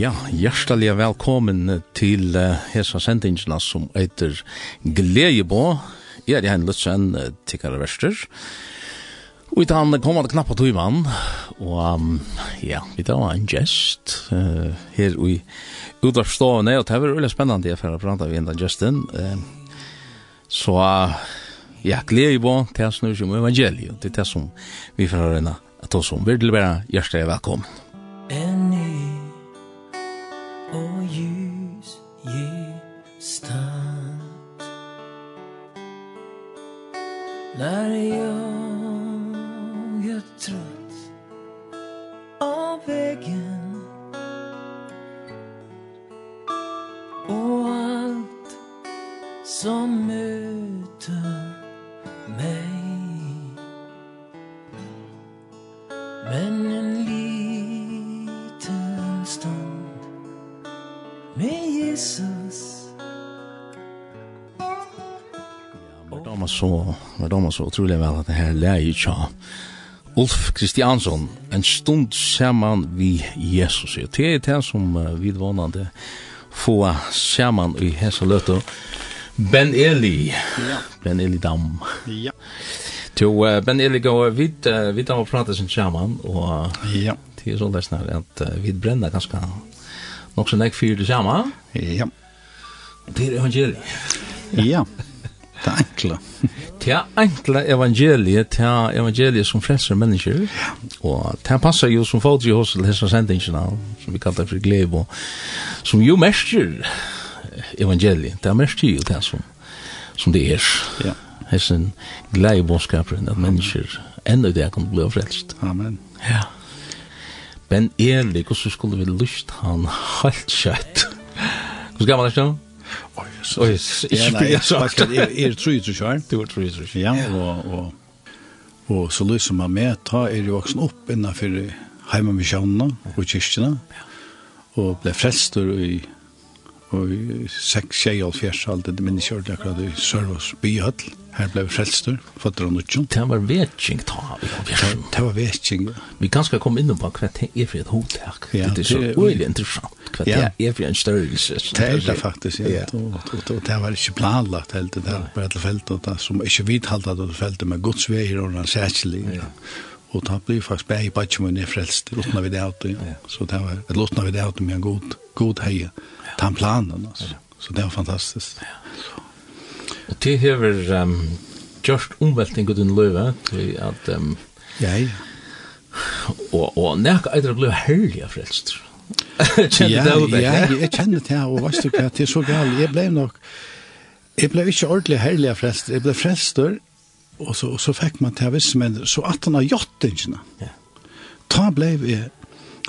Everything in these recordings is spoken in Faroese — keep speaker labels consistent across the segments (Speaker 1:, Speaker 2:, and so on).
Speaker 1: Ja, hjertelig velkommen til uh, hesa sendingsna som eiter Gleibå. Jeg er Jan Lutzen, uh, tikkare verster. Og i den kommande knappa tog mann, og um, ja, vi tar en gest uh, her i utvarstående, og det er veldig spennende jeg for å prate av enda gesten. Uh, så uh, ja, Gleibå, det er snur som evangeliet, det er det som vi får høre at oss om. Vi vil være hjertelig velkommen. utrolig vel at det her leie tja. Ulf Kristiansson, en stund saman vi Jesus. Det er det som vidvånande få saman i hese løtta. Ben Eli. Ja. Ben Eli Dam.
Speaker 2: Ja.
Speaker 1: Jo, Ben Eli går vid, vid Dam og prater sin saman, og
Speaker 2: ja.
Speaker 1: det er sånn det snar at vi brenner ganske nok så nek fyrer det saman.
Speaker 2: Ja.
Speaker 1: Det er evangeliet.
Speaker 2: Ja. Det enkla.
Speaker 1: det enkla evangeliet, det evangeliet som frelser mennesker, og det passer jo som folk i hos til hessa sendingsina, som vi kallar for glebo, som jo mestjer evangeliet, det mestjer jo det som, som det er.
Speaker 2: Ja.
Speaker 1: Hessen gleibåndskaperen, at mennesker enda det kan bli frelst.
Speaker 2: Amen.
Speaker 1: Ja. Ben Eli, hvordan skulle vi lyst han helt kjøtt? Hvordan skal er det
Speaker 2: Oj,
Speaker 1: så
Speaker 2: jag
Speaker 1: blir så
Speaker 2: att det är tre tre kör.
Speaker 1: Det var tre tre.
Speaker 2: Ja, og, og, og så lyser man med ta er jo voksen upp innan för hemma med sjönna och kyrkorna. Och blev frälstor i och sex tjejer och fjärs allt det minnes jeg akkurat i Sörvås byhöll. Her ble vi frelstur, fattar og utjom.
Speaker 1: Det var vetjing, ta
Speaker 2: Det var vetjing.
Speaker 1: Vi kan skal komme inn på hva det er for et
Speaker 2: hotak.
Speaker 1: Det er så uelig interessant hva det er for en størrelse.
Speaker 2: Det er det faktisk, ja. Og det var ikke planlagt helt, det var bare et feltet, og det som ikke vidhalt at det feltet med Guds veier og hans
Speaker 1: særkjelig.
Speaker 2: Og det blir faktisk bare i badgjum og nedfrelst, råtna vi det av det. ja. Så det var, råtna vi det av det med en god, god heie, ta en planen, altså. Så det var fantastisk.
Speaker 1: Ja. Det hever um, just omvelting i din løve til at... Um,
Speaker 2: ja, ja.
Speaker 1: Og, og nek eitre blei av frelst.
Speaker 2: ja, ja, jeg kjenner det, og vet du hva, det er så galt. Jeg blei nok... Jeg blei ikke ordentlig herlig av frelst. Jeg blei frelster, og så, og så fikk man til å visse, men så at han har gjort det ikke.
Speaker 1: Ja.
Speaker 2: Ta blei vi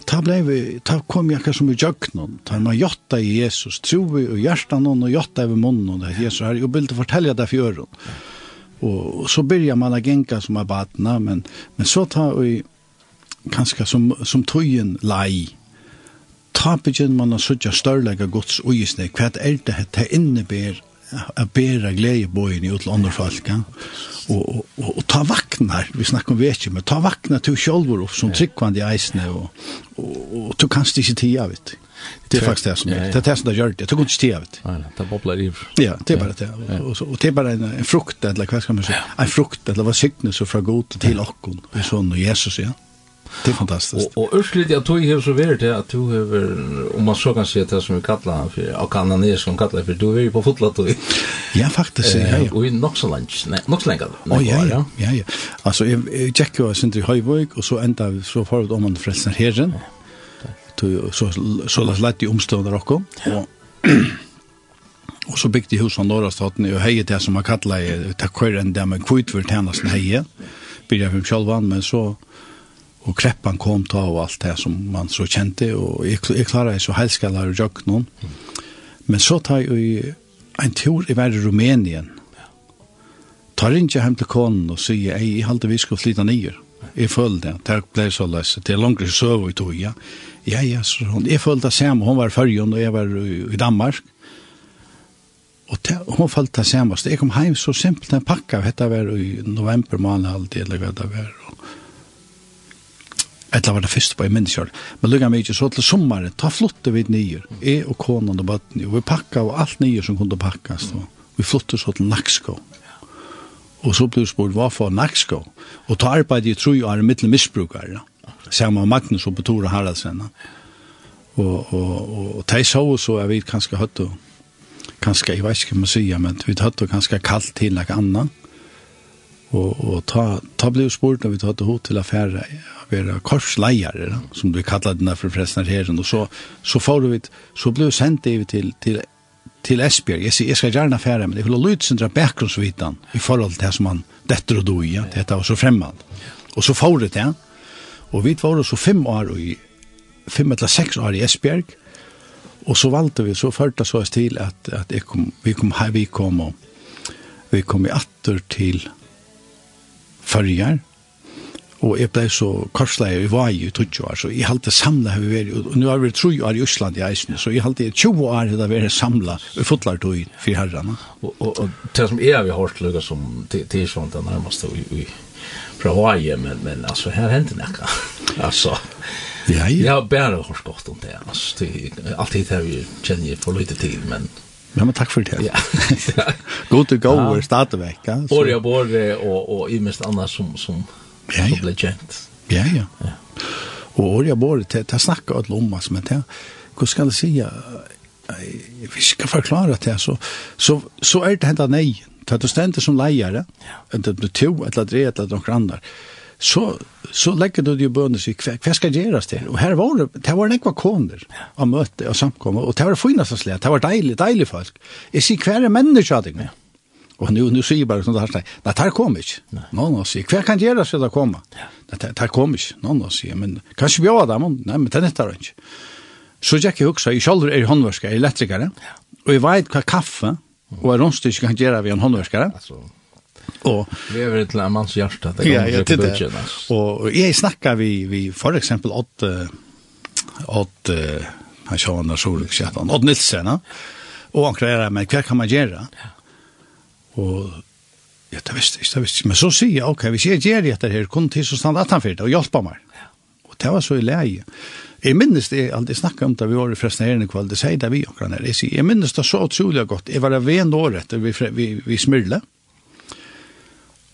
Speaker 2: ta ble vi, ta kom jeg akkur som i ta man jotta i Jesus, tro vi og hjertan og jotta i munnen, det Jesus her, og bilde fortelja det for øren. Og så byrjar man a genka som er batna, men, men så ta vi, kanskje som, som tøyen lei ta begynner man a sutja størlega gods uisne, hva er det her, det att bära glädje bojen i till andra folk ja? och, och, och, ta vaknar vi snackar om vecke men ta vaknar till självor och som tryckvande i eisne. och, och, och, du kanst inte tia vet det är faktiskt det som
Speaker 1: är
Speaker 2: det är som det gör det jag tog inte tia vet
Speaker 1: det bobblar i
Speaker 2: ja det är bara det och, och det är bara en, en frukt eller vad ska man säga en frukt eller vad signes från god till okkon och sån och Jesus ja. Det är fantastiskt.
Speaker 1: og och urslit jag tog ju så vært det at du över om man så kan si det som vi kallar han for, og kan han er som kallar for, du er jo på fotlat då.
Speaker 2: Ja faktisk, ja. ja.
Speaker 1: Og i Noxa nei, Nej, Noxa lunch.
Speaker 2: Oh, ja, ja, ja, ja. Alltså jag checkar ju sent i Høyvøk, og så enda vi så förut om han frelsen herren. Så så så lätt i omstående rock og Og så bygde hus av norra staten och hejet det som man kallar det tack vare den med kvitvur tjenesten heie. heje. Började för självan men så og kreppan kom ta og alt det som man så kjente, og jeg, jeg klarer så heilskallar og jøk noen. Men så tar jeg en tur i verre Rumenien, tar ikke hjem til konen og sier, ei, jeg halte vi skal flytta nyer. Jeg følte det, det ble så løs, det er langere søv i tog, ja. Ja, ja, så hun, jeg følte det samme, hun var i Førjen og jeg var i Danmark. Og te, hun følte det samme, så jeg kom hjem så simpelt en pakke, dette var i november måned alltid, eller hva det var, Etla var det første på i mennesker. Men lukka meg ikke så til sommeren, ta flotte vi nyer. Jeg og konan og bøtten, og vi pakka og alt nyer som kunne pakkas. Og Vi flotte så til Naksko. Og så ble vi spurt, hva for Naksko? Og ta arbeid i tru og er mittel misbrukere. Sama Magnus og Betora Haraldsen. Og, og, og, og de så så jeg vet kanskje høtt og kanskje, jeg vet ikke hva man sier, men vi høtt og kanskje kallt til noe annet Og, og ta, ta ble jo spurt når vi tatt hod til affæra, være korsleiere, da, som vi kallar denne for frestner her og så, så får vi, så ble jo sendt over til, til, til Esbjerg. Jeg, jeg skal gjerne affære men jeg vil ha sin bakgrunnsvitan i forhold til det som han detter og doi, ja, dette var så fremmad. Og så får det, ja, og vi var så fem år i, fem eller seks år i Esbjerg, og så valgte vi, så førte så oss til at, at jeg kom, vi kom her, vi kom og vi kom i atter til Esbjerg, førjar, og jeg ble så korsleie i Vai i 20 år, så jeg halte samla har vi vært, og nå har vi 3 år i Østland i Eisene, så jeg halte 20 år har vi vært samla i fotlartøy for herrarna.
Speaker 1: Og, og, og det som jeg har hørt lukket som tilsvant er nærmest i, i fra Hawaii, men, men altså, her hender nekka. altså,
Speaker 2: ja, ja.
Speaker 1: jeg har bare hørt godt om det, altså, det, alltid har vi kjenner for lite tid, men
Speaker 2: Ja, men takk for det.
Speaker 1: Ja.
Speaker 2: God to go, we're started back. Ja, så.
Speaker 1: Borja Borre og, og i mest anna som, som,
Speaker 2: ja, ja.
Speaker 1: ble kjent.
Speaker 2: Ja, ja. ja. Og Borja Borre, til det snakker alle om, altså, men det, hva skal jeg si, vi skal forklare det, så, så, så er det hendt nei, det du stender som leiar, ja. det du to, eller det er nokre noen andre, så så lägger du ju bönder sig kvar kvar ska göras det och här var det det var en ekva koner av möte och samkomma och det var finast slä det var deilig deilig folk är sig kvar människa dig med och nu nu ser bara sånt här nej där kommer inte någon nå, sig kvar kan göra så att komma det där kommer inte någon Nå, sig men kanske vi har där men nej men det är inte där så jag hugsa i själv är handverkare elektriker och jag vet vad kaffe och är rostig kan göra vi en alltså
Speaker 1: Och
Speaker 2: vi
Speaker 1: är väl till en mans hjärta. Det
Speaker 2: ja, jag
Speaker 1: tyckte
Speaker 2: det. Og jeg snakker vi, vi for eksempel åt, åt, han sa han där solukskjätan, åt Nilsen. og han kräver meg, hva kan man gjøre? Og Ja, det visste jeg, det visste jeg. Men så sier jeg, ok, hvis jeg gjør dette her, kun til så stand at han fyrt, og hjelpe meg. Og det var så i leie. Jeg minnes det, jeg alltid snakket om det, vi var i fresten her i kveld, det sier det vi akkurat her. Jeg, sier, jeg minnes det så utrolig godt. Jeg var ved år etter vi, vi, vi smyrle,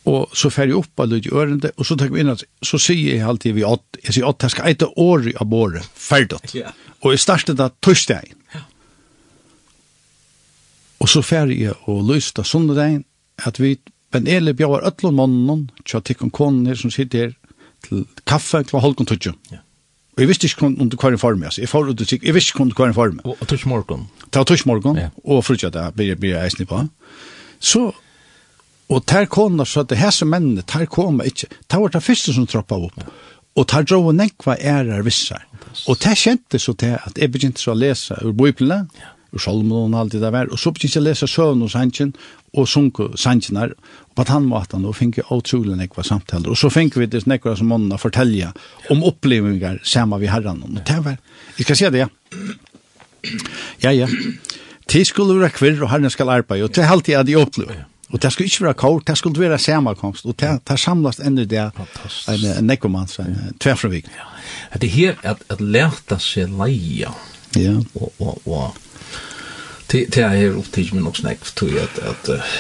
Speaker 2: og så fer jeg opp av lyd i ørende, og så tenker vi inn at, så sier jeg alltid vi åt, jeg sier åt, jeg skal eite året av båret, ferdig.
Speaker 1: Yeah.
Speaker 2: Og jeg startet da tørsdag.
Speaker 1: Ja.
Speaker 2: Og så fer jeg og lyst av sundedagen, at vi, men ele bjør øtlån månen, tja tikkon konen her som sitter her, til kaffe, til halvkon tøtjo.
Speaker 1: Ja.
Speaker 2: Og jeg visste ikke om du kvar en form, altså. Jeg, får, jeg visste ikke om du kvar en form.
Speaker 1: Og tøtjo morgen.
Speaker 2: Det var tøtjo
Speaker 1: ja.
Speaker 2: og frutja det, blir jeg eisen på. Så Og ter kona så at hese mennene, ter koma ikkje, ter var det første som troppa opp. Og ter dro og nekva ærar vissar. Og ter kjente så til at jeg begynte så å lese ur bøyplene, ur salmen og alt det der var, og så begynte jeg å lese søvn og hansjen, og sunke sanjen her, og på den måten, og finke utrolig nekva samtaler. Og så finke vi det nekva som månene fortelja om opplevingar saman vi herran. Og ter var, jeg skal si det, ja. Ja, ja. Tid skulle være kvirr, og herren skal arbeid, og det er alltid at jeg opplever. Og det skulle ikke være kort, det skulle være sammenkomst, og det, det samlas enda det en, en nekkomans, en tverfravik.
Speaker 1: Ja. Det er her at, at lærte seg leia,
Speaker 2: ja.
Speaker 1: og, og, og det, det er her opptid med nok snakk, tror jeg at, at uh,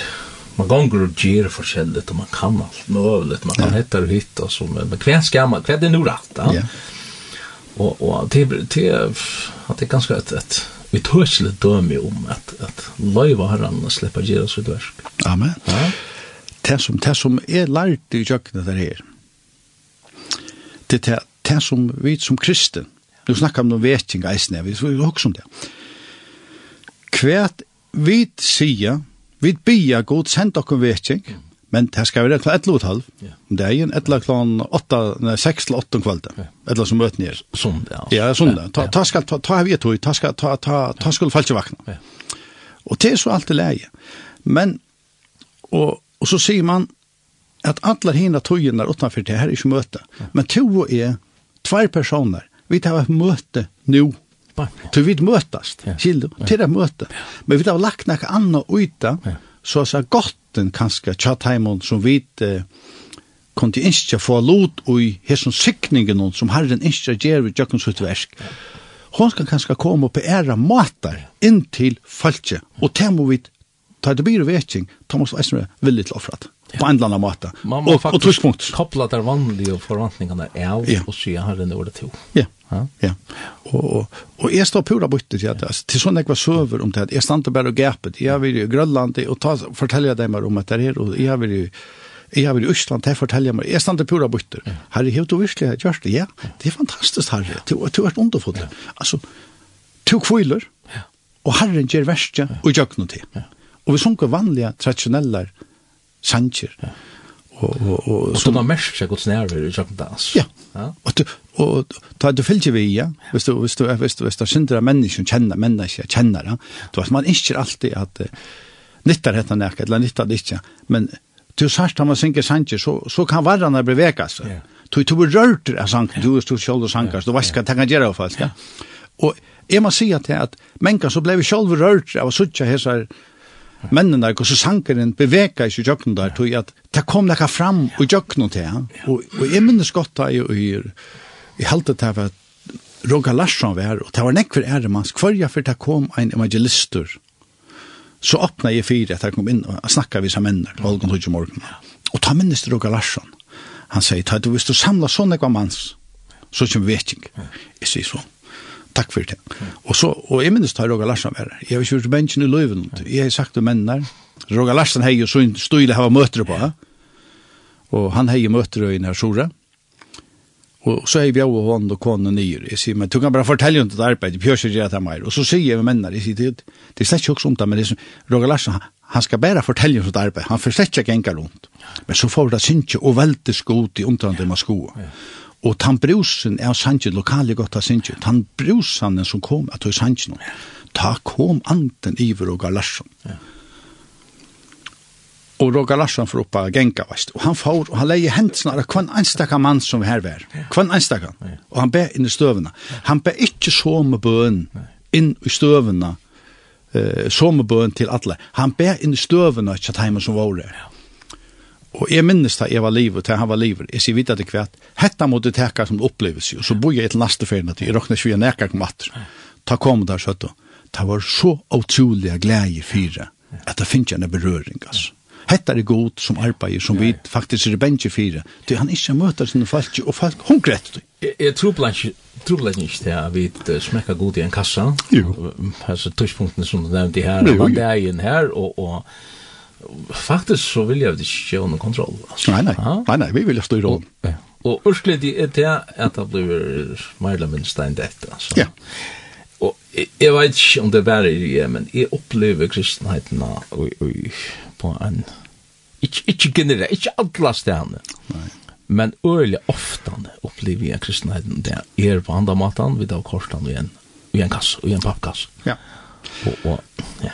Speaker 1: man ganger og gjør forskjellig, og man kan alt mulig, man kan hette og hitte, og så, men, men hva skal man, hva er det nå rett, ja?
Speaker 2: ja.
Speaker 1: Og, og det, det, det, det er ganske et, et utørselig døme om at, at løyva herren å slippe gjøre sitt versk.
Speaker 2: Amen.
Speaker 1: Ja.
Speaker 2: Det som, det som er lært i kjøkkenet der her, det er det som vi som kristen, nu snakkar om noen vetting eisne, vi får også om det. Hvert vi sier, vi bier god send dere vetting, mm Men det skal være klart 11 og halv. Om dagen, etla klokkan 8, nei, 6 til 8 om kvelden. Etla som
Speaker 1: møten er. Sondag.
Speaker 2: Ja, sondag. Ta, ta, skal, ta, ta har vi tog, ta, skal, ta, ta, ta skulle falske vakna. Og det er så alt det leie. Men, og, og så sier man at alle hina togene er utenfor det her er ikke møte. Men to er, tvær personer, vi tar et møte nå. Så vi møtast, skildo, til det møte. Men vi tar lagt nek anna uta,
Speaker 1: ja
Speaker 2: så er det godt en kanskje tjattheimen som vidt eh, kom til innskja få lot og i hesson sikningen som herren ikke gjør i Jøkkens utversk. Hon skal kanskje komme på æra matar inn til falskje, og det må vi ta det byr og Thomas Eisner er villig til offrat på en eller annen måte.
Speaker 1: Man må
Speaker 2: og,
Speaker 1: faktisk
Speaker 2: og
Speaker 1: koppla der vanlige forventningene av
Speaker 2: ja.
Speaker 1: og sier her enn året to.
Speaker 2: Ja,
Speaker 1: ja.
Speaker 2: ja. Og, og, og jeg står pura bytte til at ja. til sånn jeg var søver om det, jeg stod bare og gapet, jeg vil i Grønland, og ta, forteller dem om at det er, og jeg vil jo Jeg har vært i Østland, det forteller meg, jeg stod pura bytter. Ja. Herre, har du virkelig gjort det, ja. Det er fantastisk, herre. Du har vært underfot. Ja. Altså, to kviler,
Speaker 1: ja.
Speaker 2: og herren gjør verste, og gjør noe til. Ja. Og vi sunker vanlige, tradisjonelle, sanger. Ja. Og, og, og,
Speaker 1: og så da mest seg godt snærver i Jakob Dans.
Speaker 2: Ja, og, og ta du fylgje vi, ja, hvis du, hvis du, hvis du, hvis du synder mennesker, kjenner mennesker, kjenner, ja, du vet, man ikke alltid at uh, nyttar hetta nekka, eller nyttar det ikke, men du sørst han man synger sanger, så, så kan varrene bevega seg.
Speaker 1: Ja.
Speaker 2: Du, du blir rørt av sanger, du er stort kjold og sanger, du vet hva det kan gjøre, folk, ja. Og jeg må si at, at mennesker så ble vi kjold rørt av å suttje hessar, mennene, og så sankeren beveka i jøkken der, tog at det kom nekka fram och jøkken til han. Og, og jeg minnes godt da jeg og jeg, jeg halte det var Roger Larsson var, og det var nekver æremans, hver for det kom en evangelister, så åpna jeg fire at jeg kom inn og snakka vi som mennene, Holgen Tudje Morgen. Og ta minnes til Roger Larsson. Han sier, ta du, hvis du samlar sånn ekva mans, så kommer vetjeng. Jeg sier så takk for det. Og, så, og jeg minnes til Roger Larsen være. Jeg har ikke gjort bensjen i løven. Jeg har sagt til mennene. Roger Larsen har jo så en støyle hava møtere på. Og han har jo i denne sora. Og så har vi jo hånd og kone nyer. Jeg sier, men du kan bare fortelle om ditt arbeid. Bjør ikke gjøre det mer. Og så sier jeg med mennene. Jeg sier, det, det er slett ikke også om det, men det er som, Roger Larsen, han skal bare fortelle om sitt arbeid. Han får slett ikke enka rundt. Men så får det synke og velte skot i omtrent med sko. Ja. Og tan brusen er sannsyn, lokale godt av sannsyn, tan brusen som kom at du sannsyn, ta kom anten iver og Larsson. Og Roger Larsson får oppa genka, veist. Og han får, og han leier hendelsen av hver enstaka mann som vi her var. Hver enstaka. Og han ber inn i støvene. Han ber ikke som bøen inn i støvene, eh, med bøen til alle. Han ber inn i støvene, ikke at heimen som var der. Ja Og jeg minnes da jeg var livet, til han var livet, jeg sier vidt at det kvært, hetta må du teka som opplevelse, og så bor jeg til neste ferien at jeg råkner ikke vi nekka kom at, ta kom der søtt og, det var så utrolig glede i fire at det finnes en berøring, altså. Hetta er god som arbeider, som vi faktisk er bensin fire. til han ikke møter sine folk, og folk hongret du.
Speaker 1: Jeg jeg tror blant ikke til at vi smekka god i en kassa,
Speaker 2: Jo.
Speaker 1: altså tidspunktene som du nevnte her, man er her, og, og Faktisk så vil jeg ikke gjøre noen kontroll. Altså.
Speaker 2: Nei, nei.
Speaker 1: Ah?
Speaker 2: nei, nei, vi vil styre rollen.
Speaker 1: Ja. Og urskelig er det at det blir mer eller minst enn dette. Altså.
Speaker 2: Ja.
Speaker 1: Og jeg, jeg vet ikke om det er bare i det, men jeg opplever kristenheten og, og, på en... Ikke, ikke generelt, ikke alle stedene.
Speaker 2: Nei.
Speaker 1: Men øyelig ofte opplever jeg kristenheten det er på andre måten, vi tar kortene i en, i en kasse, i en pappkasse.
Speaker 2: Ja.
Speaker 1: Og, og ja.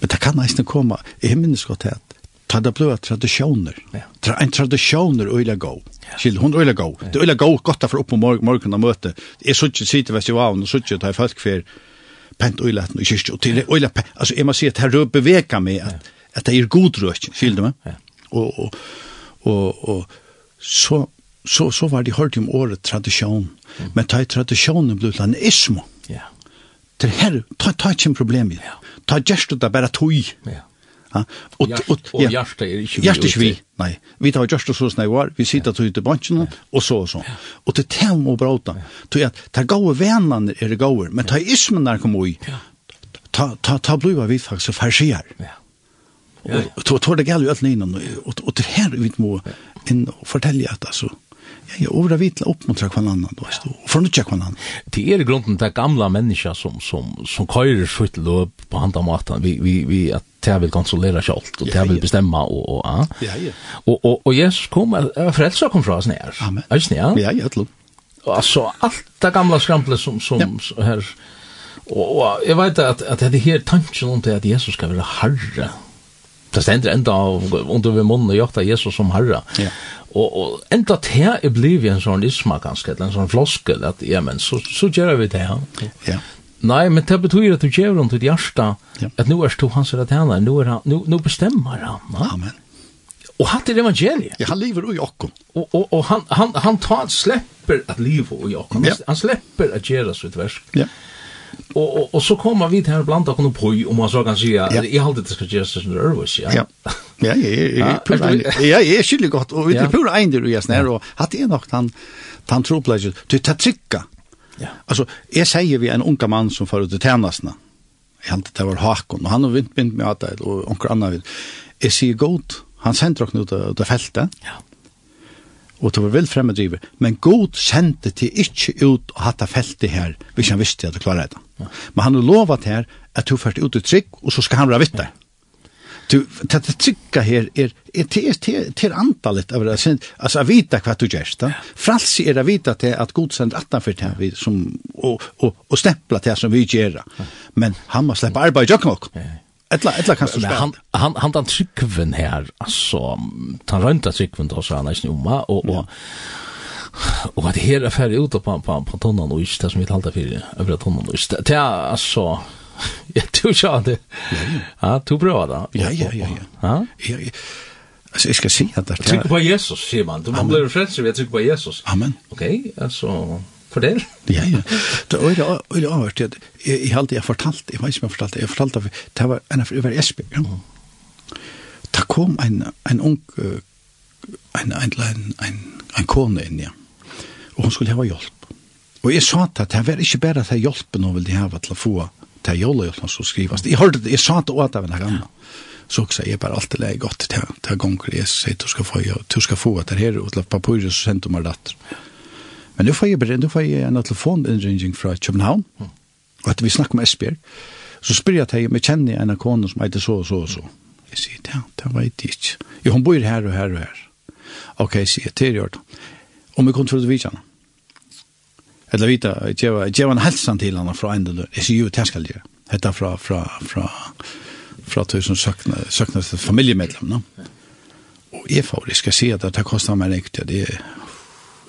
Speaker 2: Men det kan eisne komme, jeg minnes godt at ta det blod tradisjoner.
Speaker 1: Ja.
Speaker 2: Tra, en tradisjoner øyla gå. Skild, hun øyla gå. Det øyla gå godt for opp på morgen, morgen og møte. Jeg sitter ikke sitte vest i vavn, og sitter ikke ta i folk for pent øyla og kyrkje, og til øyla pent. Altså, jeg må si at her beveger meg at, at det er god røst, skild du meg?
Speaker 1: Ja.
Speaker 2: Og, og, og, og, så, så, så var det hørt om året tradisjon. Men ta i tradisjonen blod til anismo.
Speaker 1: Ja.
Speaker 2: Det her, ta, ta ikke en problem i. Ja ta gjerst det bare tog.
Speaker 1: Ja.
Speaker 2: Ja.
Speaker 1: Og, og, og hjertet er ikke
Speaker 2: vi. Hjertet er ikke vi, nei. Vi tar gjørst og så snøy var, vi sitter til ute bansjene, og så og så. Og til tem og bråta, til at ta gode venene er det gode, men ta ismen der kommer i, ta, ta, ta bliva vi faktisk farsier.
Speaker 1: Ja. Ja, ja.
Speaker 2: Og tog det gale jo alt innan, og, og, og til her vi må inn og fortelle at altså, jag övra vitla upp mot kvann annan då stå och från check kvann annan.
Speaker 1: Det är grunden där gamla människor som som som köjer skit löp på handa maten Vi vi vi att det vill kontrollera allt
Speaker 2: och
Speaker 1: det
Speaker 2: vill
Speaker 1: bestämma och och ja.
Speaker 2: Ja ja.
Speaker 1: Och och och Jesus kom frälsa kom från oss ner.
Speaker 2: Amen.
Speaker 1: Ja
Speaker 2: ja, ja, ja.
Speaker 1: Alltså allt det gamla skramplet som som
Speaker 2: ja.
Speaker 1: här Och jag vet att att det här tanken om det att Jesus ska vara herre. Det stender enda under vi munnen og jakta Jesus som herre.
Speaker 2: Ja.
Speaker 1: Og, og enda til er blivet en sånn isma ganske, eller en sånn floskel, at ja, men så, så gjør vi det her.
Speaker 2: Ja.
Speaker 1: Nei, men det betyr at du gjør rundt ditt hjärsta,
Speaker 2: ja.
Speaker 1: at nu er du hans rett henne, nu, er han, nu, nu bestemmer han. Na?
Speaker 2: Amen.
Speaker 1: Og hatt er evangeliet.
Speaker 2: Ja, han lever i okken.
Speaker 1: Og, og, og han, han, han tar, slipper at livet i okken.
Speaker 2: Ja.
Speaker 1: Han slipper at gjøre sitt versk.
Speaker 2: Ja.
Speaker 1: Og, og, og så kommer vi til her blant och på om man så kan si,
Speaker 2: ja.
Speaker 1: jeg har alltid det ska göras så där övervis ja.
Speaker 2: Ja. Ja, ja, ja, jeg er skyldig godt, og vi er pura en det ju snär og hatt er nok han han tror du tar trykka.
Speaker 1: Ja.
Speaker 2: Altså, jeg sier vi en unga mann som får ut till tjenestene, jeg hade det var Hakon og han har vint vint med at det, og onker annan vil, jeg sier god. Han sent rock ut av feltet,
Speaker 1: Ja
Speaker 2: og det var vel fremmedrivet, men god sendte til ikke ut og hatt feltet her, hvis han visste at det klarer det. Men han har lovat her at du først ut i trygg, og så skal han være vitt der. Du, det trygga her er, er til antallet av det, altså å vite hva du gjør, da. Fralsi er å vite til at god sender atan for det, som, og, og, og stempla til som vi gjør, men han må slippe arbeid i jokken også. Etla, etla kan du spela.
Speaker 1: Han, han, han den tryggven her, altså, han rönta tryggven då, så han är snumma, och, och, och att här affär ut på, på, på tonnan och just det som vi talade för, över tonnan och just det är alltså, jag tror inte det, ja, du bra då.
Speaker 2: Ja, ja, ja, ja.
Speaker 1: Ja,
Speaker 2: ja. Alltså, jag ska se att det är...
Speaker 1: Tryck på Jesus, säger man. Man blir frälst, jag trycker på Jesus.
Speaker 2: Amen.
Speaker 1: Okej, okay, alltså... Fortell.
Speaker 2: Ja, ja. Det er jo det avhørt, jeg, jeg har alltid fortalt, jeg vet ikke om jeg fortalte, jeg fortalte, det det var en av over Esby. Da kom en, en ung, en, en, en, en, en kone inn, ja. Og hun skulle ha hjelp. Og jeg sa til at det var ikke bare at jeg hjelpen hun ville ha til å få til jolehjelpen som skrivas. Jeg, hørte, det, jeg sa det også av en gang. Så också är bara alltid läge gott till till gånger jag säger du ska få du ska få att det här och till papujer så sent om det Men nu får jeg bare, nu får jeg en telefoninringning fra København, mm. og etter vi snakker med Esbjerg, så spør jeg til om jeg kjenner en av konen som heter så og så og så. Jeg sier, ja, det vet jeg ikke. Jo, hun bor her og her og her. Ok, jeg sier, det er gjort. Om jeg kom til å vite. Eller vite, jeg var en helsen til henne fra en del. Jeg sier, jo, det skal jeg gjøre. Hette fra, fra, fra, fra tusen søkner, søkner til familiemedlemmene. Og jeg får, jeg skal si at det kostar meg riktig, det er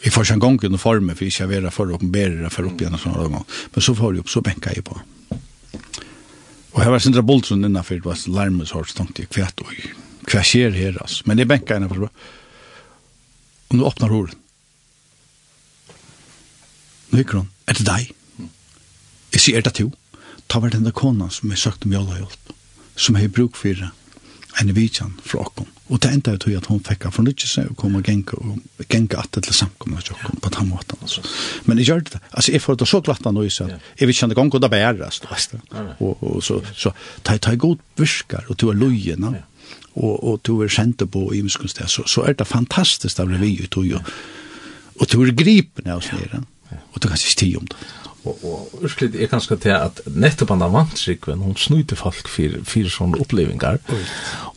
Speaker 2: Jeg får ikke en gang under formen, for jeg vil være for å åpenbære for opp igjen og sånne. Men så får jeg opp, så benker jeg på. Og her var Sindra Boltsen innenfor, det var larmet så tenkte jeg, hva er hva skjer her, altså. Men jeg benker henne for Og nå åpner horen. Nå gikk hun, er det deg? Jeg sier, er det to? Ta vært denne konan som jeg søkte om hjelp, som jeg bruk for det en vidjan fra okken. Og det enda ut at hun fikk av fornytje seg og kom og genge og genge at det til samkommet til okken på den måten. Altså. Men jeg gjør det. Altså, jeg får det så glatt av noe, så jeg vil kjenne gong og det bæres. Og, og så, så ta, ta god virkar og du er løyene, og, og du er kjent på i muskunstet, så, så er det fantastisk av revy ut og jo. Og du er gripende av nere. og du kan ikke sti om det
Speaker 1: og, og urslit er kanskje til at nettopp anna vantrykven, hon snuite folk for for sånne opplevingar,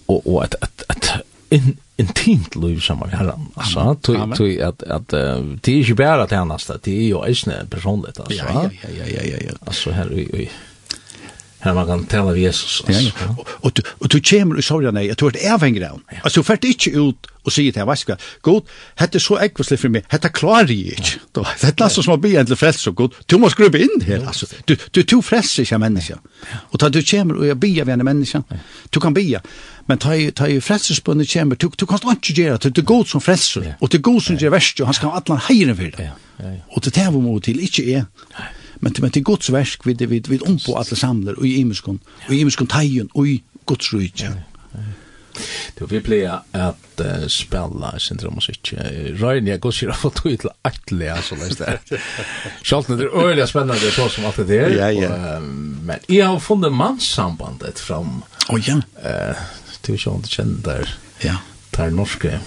Speaker 1: og, og at at at in, intimt liv som med herran, altså, tog at, at uh, det er ikke bare til hennast, det er jo eisne personligt, altså.
Speaker 2: Ja, ja, ja, ja, ja, ja.
Speaker 1: Altså, her, oi här man kan tala vid Jesus.
Speaker 2: Ja, ja. Och, och, du, och du kommer i sorgen nej, jag tror att det är avhängig av. Ja. Alltså, du färt inte ut och säger till henne, god, detta är så äggvarsligt för mig, detta klarar jag inte. Ja. Detta är så som att bli egentligen frälst så god, du måste gruva in här. Alltså, du, du, du frälser inte människa. Ja. Och du kommer och jag bier vid en människa, du kan bia. Men ta ju ta ju frälsersbundet kommer, du, du kan inte göra det, det är god som frälser. Ja. Och du är god som gör värst, och han ska ha alla hejren för det.
Speaker 1: Ja. Ja, ja.
Speaker 2: Och det tar vi mot till, inte är. Nej men men till Guds verk vid vid vid om på alla samlar och i imeskon och i imeskon tajen och i Guds rike.
Speaker 1: Då vi plejer att uh, spela syndromusik. Ryan jag går sig fått ut till attliga så läs där. Schalten det är öliga spännande så som allt det är.
Speaker 2: Ja, ja.
Speaker 1: men jag har funnit manssambandet fram.
Speaker 2: Oh, ja.
Speaker 1: Eh, du kör inte där.
Speaker 2: Ja.
Speaker 1: Tar norske.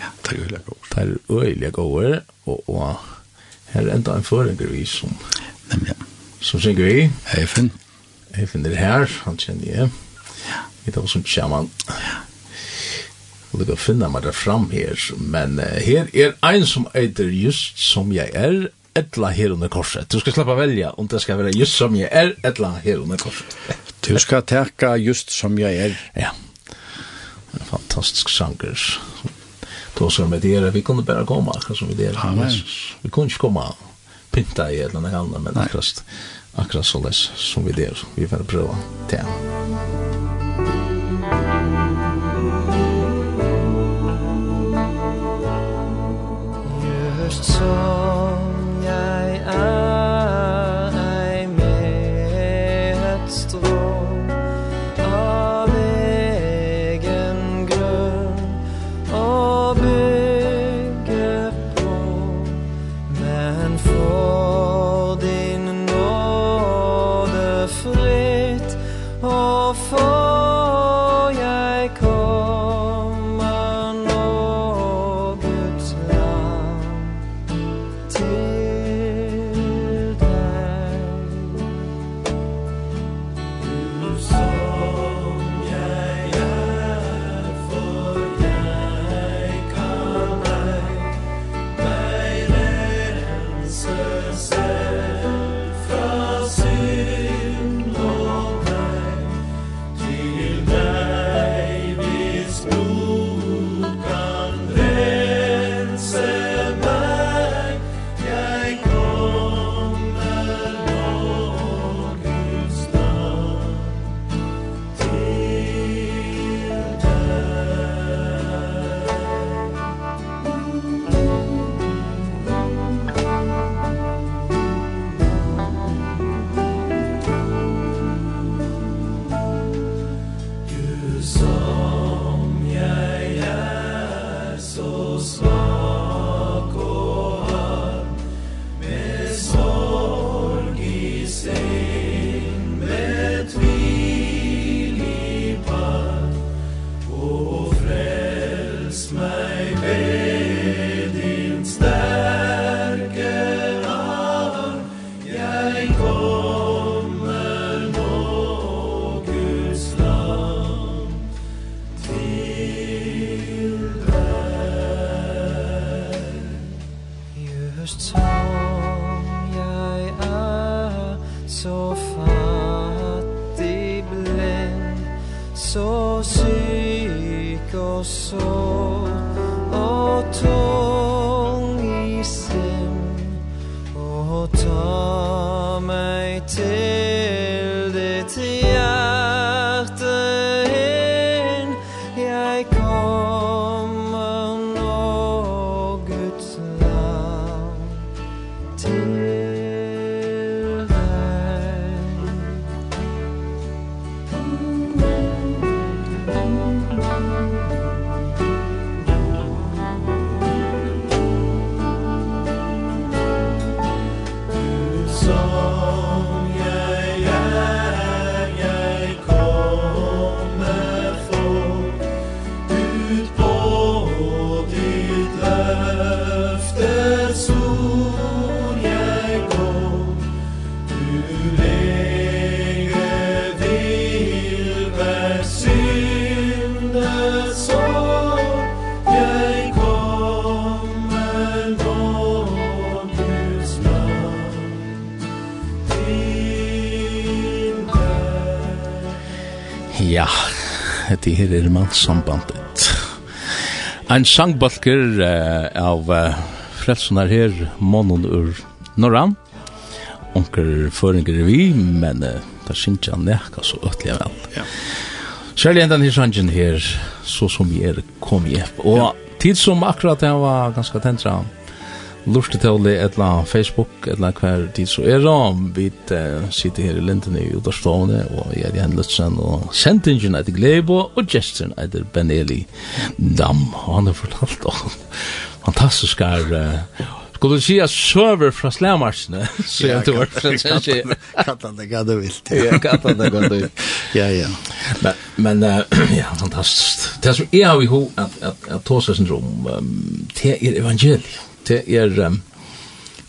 Speaker 2: Ja, tar öliga gåor.
Speaker 1: Tar öliga gåor. Och, och här är enda en förengur som...
Speaker 2: Nemlig.
Speaker 1: Så synger vi. Eifen. Eifen er her, han kjenner jeg. Ja. Vi tar oss som sjaman. Ja. Og det kan finne meg der fram her, men uh, her er ein som eiter just som jeg er, etla her under korset. Du skal slappa velja om det skal være just som jeg er, etla her under korset.
Speaker 2: du skal teka just som jeg er.
Speaker 1: Ja. En fantastisk sanger. Då så med det vi kunde bara komma, som vi det.
Speaker 2: Amen.
Speaker 1: Vi kunde inte komma pynta i eller något annat, men akkurat, akkurat så läs som vi där. Vi får pröva det.
Speaker 3: Just so sol
Speaker 1: Ja, det her er mannssambandet. Ein sangbalker uh, av uh, frelsunar her, månen ur Norran. Onker føringer vi, men uh, det synes jeg nekka så øtlig vel.
Speaker 2: Ja.
Speaker 1: Særlig enda nir sangen her, så som vi er kom i. Og ja. tid som akkurat det var ganske tentra, lustetøvlig et eller annet Facebook et eller annet hver tid så er det vi uh, sitter her i Linden i Udarstående og jeg er Jan Lutzen, og sendingen etter Glebo og gesten etter Ben Eli Dam og han har fortalt om fantastiske uh, Skulle du si at søver fra slamarsene, så jeg tror det er
Speaker 2: ikke... Kattan det gade vilt.
Speaker 1: Ja, kattan det gade vilt.
Speaker 2: Ja, ja.
Speaker 1: Men, men uh, ja, fantastiskt. Det som är av i ho, att at, at Tosa syndrom, um, det är evangeliet det er um,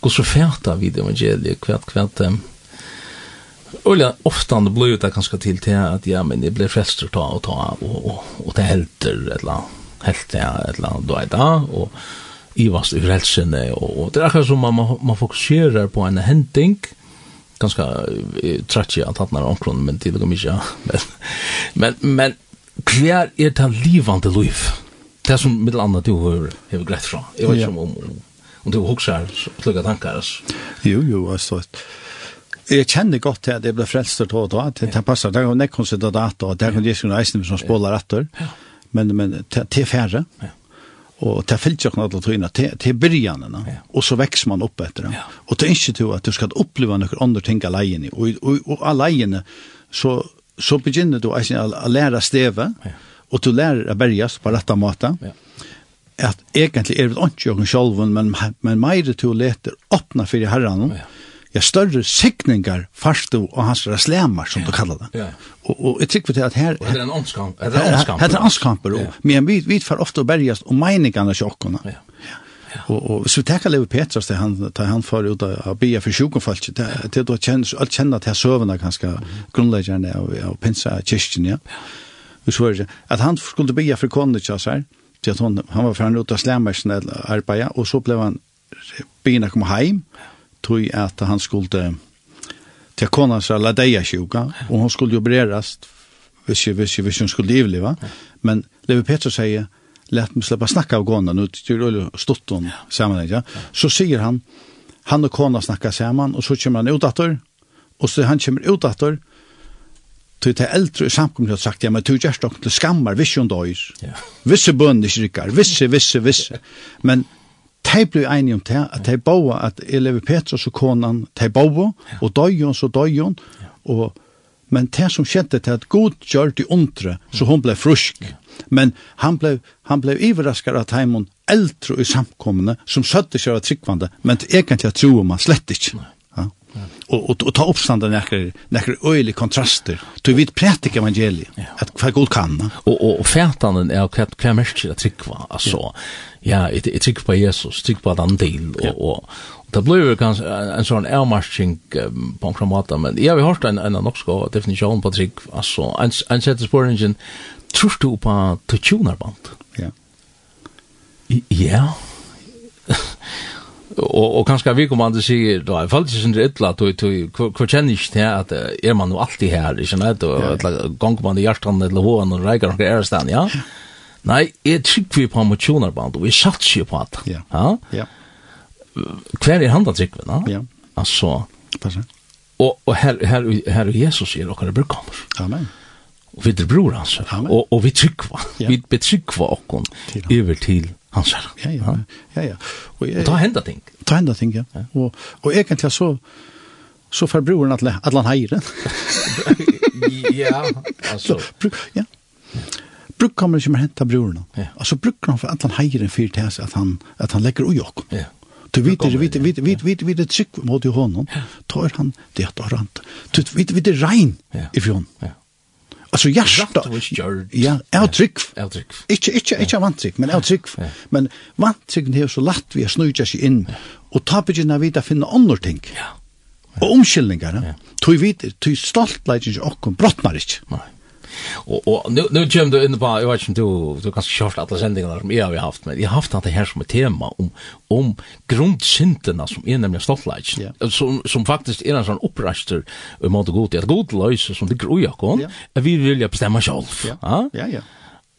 Speaker 1: god så fæta vid evangeliet, kvært, kvært, um, Ulla ofta det blir det kanskje til til at ja, men jeg blir frelster ta og ta og, og, og det helter et eller annet, helt ja, et eller annet, da er da, og i vars i frelsene, og, og det er akkurat som man, man, man fokuserer på en henting, ganske trett jeg tatt nær omkron, men til og med men, men, men hver er det livande liv? det som med andra du har har grett från. Jag vet inte om om, om du huxar plugga tankar. Alltså.
Speaker 2: Jo jo, alltså Jeg kjenner godt til at jeg ble frelst til å ta, til det passer, det er jo nekkonsert og data, og det er jo ikke noe eisen som spåler etter, men, men til færre, og til fyllt jo knallt og tryna, til byrjanene, og så vekser man opp etter det. Og til ikke til at du skal oppleve noen andre ting alene, og, og, og alene, så, så begynner du å lære stevet,
Speaker 1: ja
Speaker 2: og du lærer å berges på rette måte.
Speaker 1: Ja.
Speaker 2: At egentlig er det ikke jo sjølven, men, men mer til å lete åpne for herren.
Speaker 1: Ja.
Speaker 2: Ja, større sikningar farstu og hans slemar, som ja. du kallar det.
Speaker 1: Ja.
Speaker 2: Og, og jeg tykker til at her...
Speaker 1: Og det er en åndskamp. Det er en åndskamp.
Speaker 2: Det er en åndskamp, ja. men vi, vi får ofte å berges om meningene sjokkene.
Speaker 1: Ja. ja.
Speaker 2: Og, og hvis vi tenker Levi Petrus det han, til han får ut av bia for sjukenfalt, det du kjenner, alt kjenner til søvende ganske grunnleggerne av, av pinsa kyrkjen, ja. ja i Sverige, at han skulle bygga för kondicja så här, til att hon, han var ferdig ut av slämmersen eller og och så blev han bygna komma hem, tog att han skulle till konan så alla sjuka, och hon skulle opereras, hvis, visst, visst hun skulle livliva, men Levi Petter säger, lät mig släppa snacka av gången ut till det Stotton hun sammen, ja. Så sier han han och kona snacka sammen, och så kommer han ut åter och så han kommer ut åter Til det eldre samkommet har sagt, ja, men du gjør dere til skammar, hvis hun døyr.
Speaker 1: Ja.
Speaker 2: Visse bønner ikke rikker, visse, visse, visse. Men de ble enige om det, at de boer at Elevi Petrus og konan, de boer, og døyjon, så døyjon, og men det som skjedde til at Gud gjør det ondre, så hun ble frusk. Men han ble, han ble iverraskar av heimon eldre i samkommende, som søtte seg av tryggvande, men egentlig at troer man slett ikke och och, och ta uppstånda näcker näcker öjliga kontraster. Du vet prätika evangeliet. Ja. Att vad god kan. Och
Speaker 1: och, och färtanen är och kvart kvart mest att trycka alltså. Ja, det ja, tryck på Jesus, tryck på den del och ja. och Det blir ju kanskje en sånn avmarsing um, på en kramat, men jeg har hørt en, en norsk definisjon på trygg, altså, en, en sette spørningen, tror du på tutunerband?
Speaker 2: Ja.
Speaker 1: Ja, og og kanskje vi kommer andre sier da i fall ikke sånn illa at du hvor kjenner ikke til at er man jo alltid her ikke nei og ganger man i hjertan eller hoen og reiker noen er stand ja? Nei jeg trykker vi på emosjoner band og vi satser på at
Speaker 2: ja.
Speaker 1: Ja? Hver er han da trykker vi da?
Speaker 2: Ja.
Speaker 1: Altså
Speaker 2: passa
Speaker 1: og, og her, her, her er Jesus sier dere bruk kommer
Speaker 2: amen.
Speaker 1: Og vi er bror hans og, og vi trykker vi betrykva
Speaker 2: okken
Speaker 1: over til Han sa det.
Speaker 2: Ja, ja, ja. ja. Og, jeg,
Speaker 1: og ta henda ting.
Speaker 2: Ta henda ting, ja. ja. Og, og egentlig så, så får broren at, at han heier
Speaker 1: ja, altså.
Speaker 2: Så, bruk, ja. Bruk kommer ikke mer henta broren.
Speaker 1: Ja.
Speaker 2: Altså bruker han for at han heier en fyr til seg, at han, at han legger ui okkom.
Speaker 1: Ja.
Speaker 2: Du vet
Speaker 1: det,
Speaker 2: vet vet vet vet vet det tryck mot honom. Tar han det att han. Du vet vet det rein ifrån.
Speaker 1: Ja. Alltså hjärta.
Speaker 2: Ja,
Speaker 1: avtryck. Avtryck.
Speaker 2: Inte inte inte avtryck, men
Speaker 1: avtryck.
Speaker 2: Men vantricken är så lätt vi snurrar sig in och tappar ju när vi där finna andra ting.
Speaker 1: Ja.
Speaker 2: Og omkyldningar,
Speaker 1: ja.
Speaker 2: tog vi, tog stoltleikin ikke okkur, brottnar ikke.
Speaker 1: Nei. Og, og nu nu kommer du inn på jeg vet ikke om du du kanske kjørt alle sendingene som jeg har haft men jeg har haft det her som et tema om om grundsynderna som er nemlig stolthet.
Speaker 2: Ja.
Speaker 1: Som som faktisk er en sånn uppraster i måte god att god løse som det groja kon.
Speaker 2: Ja.
Speaker 1: Vi vill ju bestämma
Speaker 2: själv.
Speaker 1: Ja.
Speaker 2: Ja ja.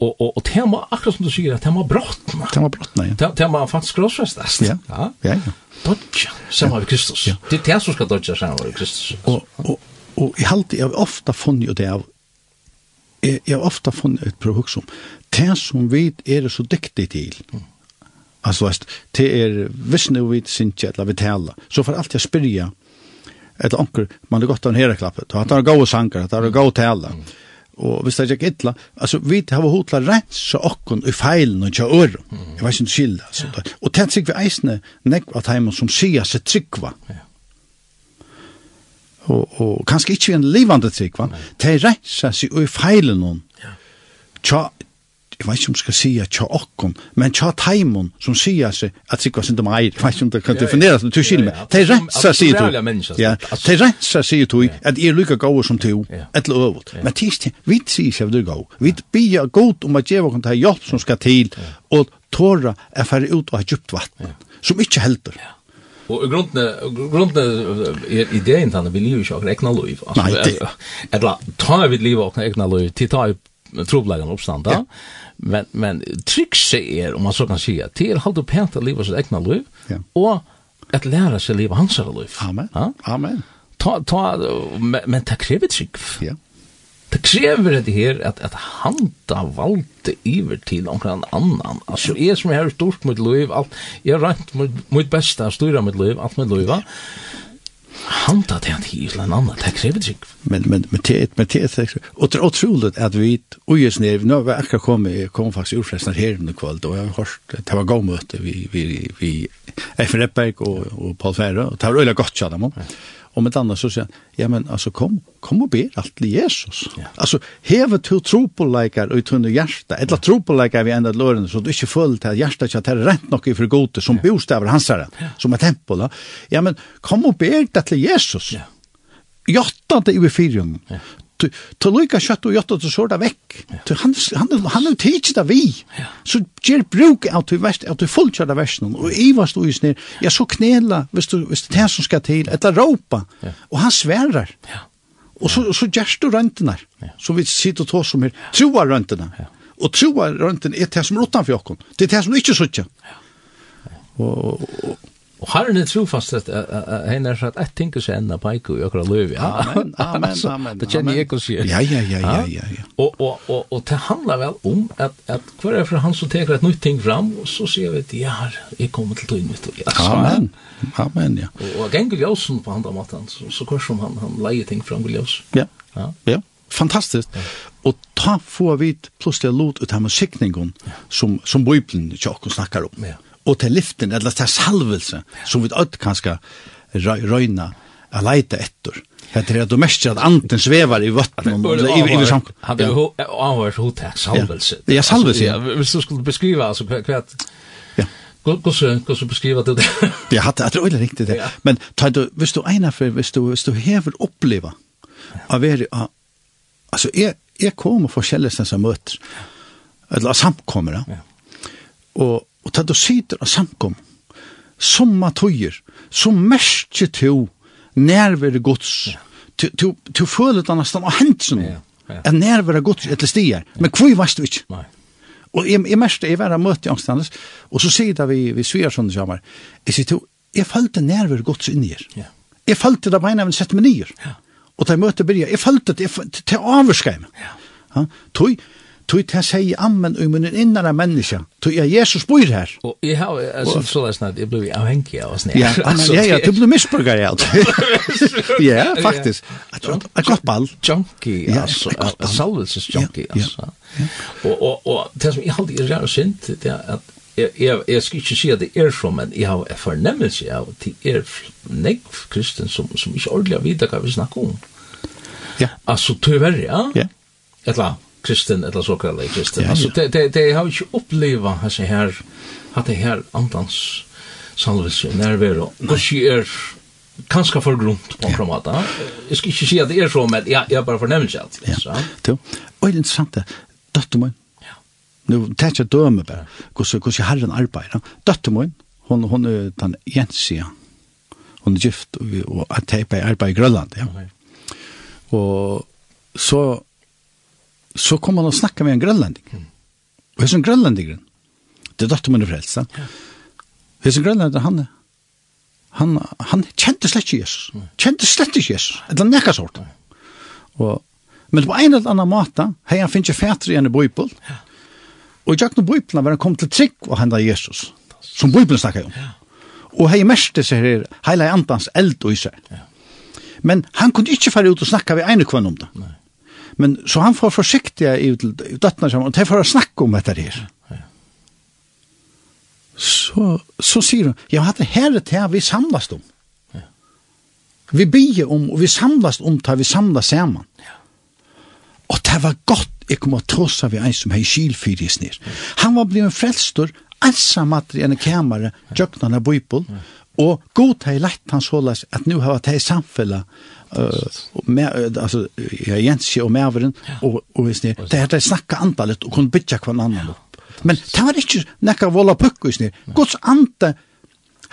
Speaker 1: Og, og, og tema akkurat som du sier, tema brottna.
Speaker 2: Tema brottna ja.
Speaker 1: Tema faktisk krossfästas.
Speaker 2: Ja.
Speaker 1: Ja
Speaker 2: ja.
Speaker 1: Dodja, sammen med Kristus. Det er det som skal dodja sammen med Kristus.
Speaker 2: Og, och och i halt jag ofta funnit det av jeg, jeg har ofte funnet et prøv som det som vi er så dyktig til. Mm. Altså, det er hvis nu vi synes eller vi taler, så får alltid jeg spyrja et anker, man er godt av en hereklappet, og at det er gode sanger, at det er gode taler. Mm. Og hvis det er ikke ytla, altså, vi har hotla rensa okkon i feilen og kja øren. Mm. Jeg vet ikke om det. Altså. Ja. Og det er sikkert vi eisne nekva at som sier seg tryggva. Ja og, og kanskje ikke en livande trygg, va? Det reiser seg og feilen noen. Ja. Tja, jeg vet ikke om jeg skal si tja okkon, men tja taimon som sier seg at trygg var sindom eir, jeg vet ikke om det kan definere seg, du skiljer meg. Det
Speaker 1: er
Speaker 2: rensa
Speaker 1: seg
Speaker 2: du. Ja,
Speaker 1: det
Speaker 2: er rensa seg du at jeg er lykka gau som du,
Speaker 1: et
Speaker 2: eller øvult. Men tis, vi sier seg at du gau, vi bia god om at djeva kan ta hjelp som skal til, og tåra er færre ut av djupt vatten, som ikke helder.
Speaker 1: Ja Og grunden grunden er ideen tanna vi lever ju egna liv.
Speaker 2: Alltså
Speaker 1: eller ta vi liv akkurat egna liv till tar oppstand, uppstanda. Men men trickse er, om man så kan säga till opp pent at lever sitt egna liv
Speaker 2: ja.
Speaker 1: og at lära seg leva hans liv.
Speaker 2: Amen. Amen.
Speaker 1: Ta ta men ta krever trygg.
Speaker 2: Ja
Speaker 1: det krever det her at, at handa valgte iver til omkring annan. Altså, jeg som har stort mitt liv, alt, jeg har rent mitt beste, styra mitt liv, alt mitt liv, handa det han til en annan, det krever det
Speaker 2: Men, men, men, det, men det er og det er utroligt at vi, og jeg snev, nå har jeg akkurat kommet, jeg kom faktisk urfresten her under kvöld, og jeg har hørt, det var god möte vi, vi, vi, Eiffen Reppberg og, og Paul Færa, och det var øyla godt, ja, det Och med annars så säger ja men alltså kom kom och ber allt till Jesus.
Speaker 1: Ja.
Speaker 2: Alltså heve to tro på likar och tunna hjärta. Eller tro på likar vi ända lören så du inte fullt här hjärta chat här rätt nog i för gode som ja. bostäver hans här ja. som ett tempel. Ja men kom och ber det till Jesus.
Speaker 1: Ja.
Speaker 2: Jotta det över fyrjun. Ja du, ta lukka kjøtt og gjøtta, du sår det vekk. Ja. Han, han, han er av det vi.
Speaker 1: Ja.
Speaker 2: Så gjer bruk av du vest, av du fullkjør det versen, og ivast og snir, ja, så knela, hvis du, hvis det er som skal til, etter råpa,
Speaker 1: ja.
Speaker 2: og han sverar.
Speaker 1: Ja.
Speaker 2: Og så, så gjerst du røntene, ja. så vi sitter og tås som her, troa røntene. Og troa røntene er det som er utanfor jokken, det er det som ikke suttja. Ja. Og, og,
Speaker 1: og Og herren er trofast at hen er sagt, ett tenker seg enda peiko i akkurat løv.
Speaker 2: Amen, amen, amen.
Speaker 1: Det kjenner jeg ikke å si.
Speaker 2: Ja, ja, ja, ja, ja. ja.
Speaker 1: Og, og, og, og det handlar vel om at, at hver er for han som teker et nytt ting fram, og så sier vi at ja, jeg kommer til tøyen mitt. Ja,
Speaker 2: amen, amen, ja.
Speaker 1: Og, og ganger ljøsen på andre måten, så, så hver som han, han leier ting fram ljøs.
Speaker 2: Ja,
Speaker 1: ja,
Speaker 2: ja. Fantastiskt. Ja. Och ta få vi plutselig lot ut här med skickningen som, som Bibelen tjock snakkar snackar om.
Speaker 1: Ja
Speaker 2: og til liften, eller til salvelse, som vi ødt kanskje røyna a leita etter. Det er at du mest at anden svevar i vattnet og i i samk.
Speaker 1: Han det avhørs hot salvelse.
Speaker 2: Ja, salvelse. Ja,
Speaker 1: hvis du skulle beskriva altså kvært.
Speaker 2: Ja.
Speaker 1: Hvordan hvordan beskriva du det?
Speaker 2: Ja, hat det er riktig det. Men ta du hvis du egnar for hvis du hvis du hever oppleva av er, altså er er kommer forskjellige som møter. Eller samkommer.
Speaker 1: Ja.
Speaker 2: Og Og da du sitter av samkom, som tøyer, så merker du nærvære gods. Du, du, du føler det nesten av hendelsen.
Speaker 1: Ja, ja.
Speaker 2: En nærvære gods etter stier. Men hvor vet du ikke?
Speaker 1: Nei.
Speaker 2: Og jeg, jeg merkte, jeg var møte i Angstandes, og så sier det vi, vi Sversson sammen, jeg sier til, jeg følte nærvære gods inni her.
Speaker 1: Ja.
Speaker 2: Jeg følte det beina av en sett med nyer.
Speaker 1: Ja.
Speaker 2: Og da jeg møte byrja, jeg følte det, jeg følte til avskreim.
Speaker 1: Ja.
Speaker 2: Ja, tøy, Tui ta seg ammen og munnen innan av menneska. tog jeg Jesus bor her.
Speaker 1: Og jeg har, jeg synes så det snart, jeg ble avhengig av oss nere.
Speaker 2: Ja, ja, ja, du blir misbrukar ja. Ja, faktisk. Et godt ball.
Speaker 1: Junkie, altså. Salvelses junkie, altså. Og og, og, det som jeg alltid er synd, det er at jeg jeg, jeg skal ikke si at det er så, men jeg har en fornemmelse av at det er negv kristen som som ikke ordentlig har vidt hva vi snakker om.
Speaker 2: Ja.
Speaker 1: Altså, tyverre, ja.
Speaker 2: Ja.
Speaker 1: Et eller annet kristen eller så kallade kristen.
Speaker 2: Ja, alltså
Speaker 1: det det det har ju inte uppleva alltså här att det här antans salvelse närvaro. Och så är kanske för grunt på en måte. Jag ska inte säga att det är så men jag jag bara förnämns allt.
Speaker 2: Ja. Jo. Och det är sant det. Dotter min.
Speaker 1: Ja.
Speaker 2: Nu täcker döme bara. Hur hur hur herren arbetar. Dotter min. Hon hon är den Jensia. Hon är gift och att tejpa arbetar i Grönland, ja. Och så så kom han og snakka med en grønlanding. Mm. Og hans en grønlanding, det er datter man er frelst. Ja. Hans en grønlanding, han, han, han kjente slett ikke Jesus. Mm. Kjente slett ikke Jesus. Et eller nekka sort. Mm. Og, men på en eller annen måte, hei han finnes ikke fætre igjen i bøybel. Ja. Og i jakten bøybelen var han kom til trygg og henda Jesus. Som bøybelen snakka om. Ja. Og hei mest det her heila antans eld og i seg. Ja. Men han kunne ikke fære ut og snakka ved ene kvann om det. Nei. Men så han får forsiktig i døttene sammen, og det får snakke om dette her. Så, så sier hun, ja, det her er det vi samlas om. Ja. Vi bygger om, og vi samlas om det vi samlas sammen. Ja. Og det var godt, jeg kom og trossa vi en som hei kylfyrisnir. Ja. Han var blivet frelstor, ensammattri enn kamera, ja. jøknarna bøypol, ja. Og god hei lett han såles at nu har det samfella uh, med, altså, ja, Jensi og Mæveren, og, og det har de snakka andalet og kunne bytja kvann annan. Opp. Men det var ikke nekka vola pukk, Guds anda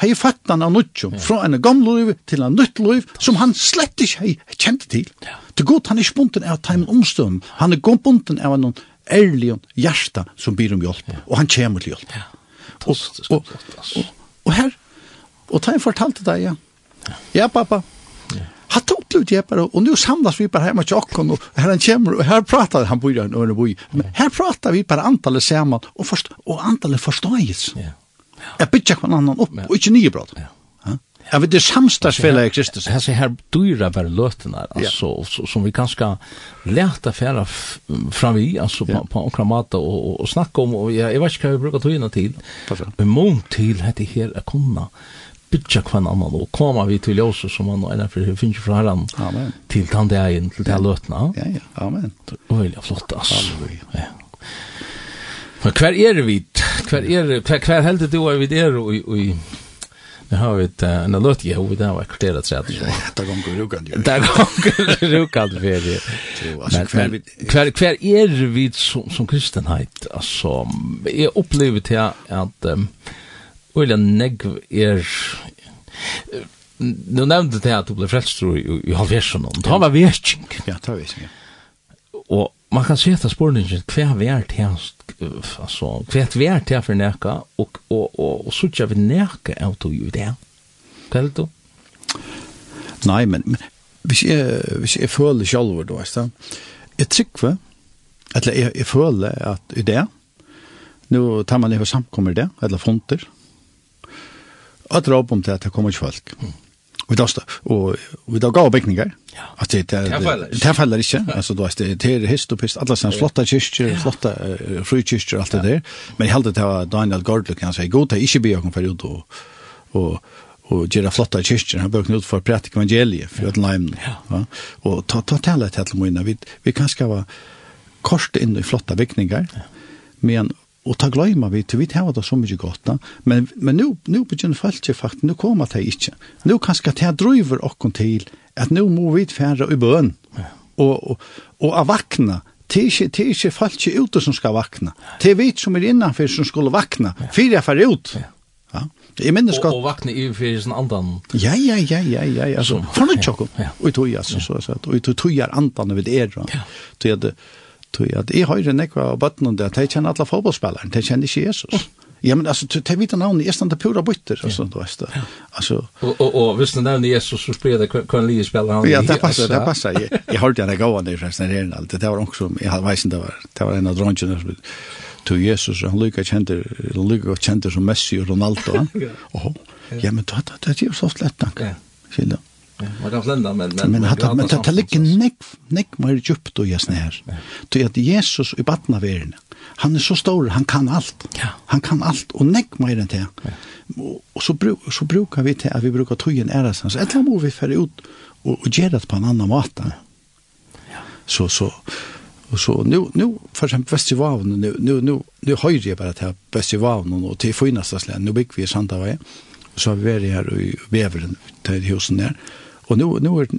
Speaker 2: hei fattan av nutjum, fra en gamle liv til en nytt liv, som han slett ikke hei kjente til. Til god, han er ikke bunten av teimen omstøvn, han er god bunten av noen ærlig hjarta som byr om hjelp, og han kommer til hjelp. Og, og, og, og her, Og ta en fortalte deg, ja. Ja, pappa. Ja. Hatt opp til utgjepet, og nå samlas vi bare hjemme til åkken, og her han kommer, og her prater han bor i en ørneboi. Men her prater vi bare antallet sammen, og, forst, og antallet forstås.
Speaker 1: Ja.
Speaker 2: Ja. Jeg bytter hver annan opp, og ikke nye brød.
Speaker 1: Ja.
Speaker 2: Ja, vet det samstagsfälla i Kristus.
Speaker 1: Här ser här dyra bara lötena alltså så, som vi kanske lätta färra fram vi alltså
Speaker 2: ja.
Speaker 1: på, på och kramata och, och, och snacka om och jag, jag vet inte vad vi brukar ta in till. Men mån till heter här att kunna bytja kvann annan og koma vi til ljøse som han og ennfor vi finner
Speaker 2: fra
Speaker 1: herren til tandegjen til det løtene.
Speaker 2: Ja, ja, amen.
Speaker 1: Veldig flott,
Speaker 2: ass.
Speaker 1: Ja. Men hver er vi? Hver er hver, hver heldig du er vi der og, og Nu har vi ett en låt ju huvudet där var kvarterat så att
Speaker 2: det går rukan ju.
Speaker 1: Det går rukan för det. Men
Speaker 2: kvar
Speaker 1: kvar är vi som som kristenhet alltså jag upplever här att Ulla negv er Nu nevnte det at du ble frelst tror jeg i halvversen om. Det var virkning.
Speaker 2: Ja, det var virkning.
Speaker 1: Og man kan se etter spørningen hva er vært til altså, hva er vært til for neka, og, og, og, og så ikke vi neka av to jo det. Hva er det du?
Speaker 2: Nei, men, men hvis, jeg, hvis jeg føler selv, du vet det, jeg trykker, eller jeg, jeg føler at i det, nå tar man det og samkommer det, eller fonter, Og drar opp om det at det kommer ikke folk. Mm. da stå, og vi da går bygninger.
Speaker 1: Ja.
Speaker 2: At det det
Speaker 1: Det faller ikke.
Speaker 2: inte. Alltså då är det det hist og pist alla sen flotta kyrkor, flotta frukyrkor alt det der. Men jeg hade det var Daniel Gardler kan säga god det inte be jag for ut og, og, og gjøre flotte kyrkjer. Han började ut for prætik evangeliet for att lime.
Speaker 1: Ja.
Speaker 2: Og ta ta tala til alle mine. vi vi kan ska vara kort inn i flotta bäckningar. Men Og ta gløyma vi, til vi tar det så mye godt, da. men, men nu, nu begynner folk ikke faktisk, nu kommer det ikke. Nu kanskje det driver okken til, at nu må vi færre i bøn, ja. og, og, og av vakna, Det er ikke, det er folk ikke ute som skal vakna. Det er vi som er innanfor som skulle vakna. Fyra jeg fer ut. Ja. ja. Jeg minnes godt.
Speaker 1: Og, og vakna i fyrir sin andan.
Speaker 2: Ja, ja, ja, ja, ja. Altså, fornøy
Speaker 1: tjokk.
Speaker 2: Og i tog, altså, så jeg sier. Og i tog er andan vi er.
Speaker 1: Ja.
Speaker 2: Det er det. Tog at jeg høyre nekva av bøtten om det, at jeg kjenner alle fotballspilleren, jeg kjenner ikke Jesus. Ja, men altså, til vita navnet, jeg standa pura bytter, altså, du vet. det. Altså,
Speaker 1: og, og, og hvis du nevner Jesus, så spyrir det hva en lige spiller han
Speaker 2: Ja, det passer, det passer. Jeg, jeg hørte han det gåan i resten her, det var også, jeg hadde veis det var, det var en av dronjene som til Jesus, han lykka kjenter, han lykka kjenter som Messi og Ronaldo. Åh, ja, men det er jo så slett, takk.
Speaker 1: Ja. Man kan flenda, men... Men,
Speaker 2: men, men, men
Speaker 1: det
Speaker 2: ligger nekk, nekk mer djupt og jesne her. Til at Jesus i batna verden, han er så stor, han kan alt.
Speaker 1: Ja.
Speaker 2: Han kan alt, og nekk mer enn det. Og, og så, bruk, så brukar vi til at vi brukar tøyen æres hans. Etter må vi fære ut og, og gjøre det på en annan måte. Ja. Så, så, Og så nu nu för exempel festivalen nu nu nu nu höjer jag bara till festivalen och till finaste slän. Nu bygger vi Santa Vej. Så har vi varit här i Beveren till husen där. Og nu, nu er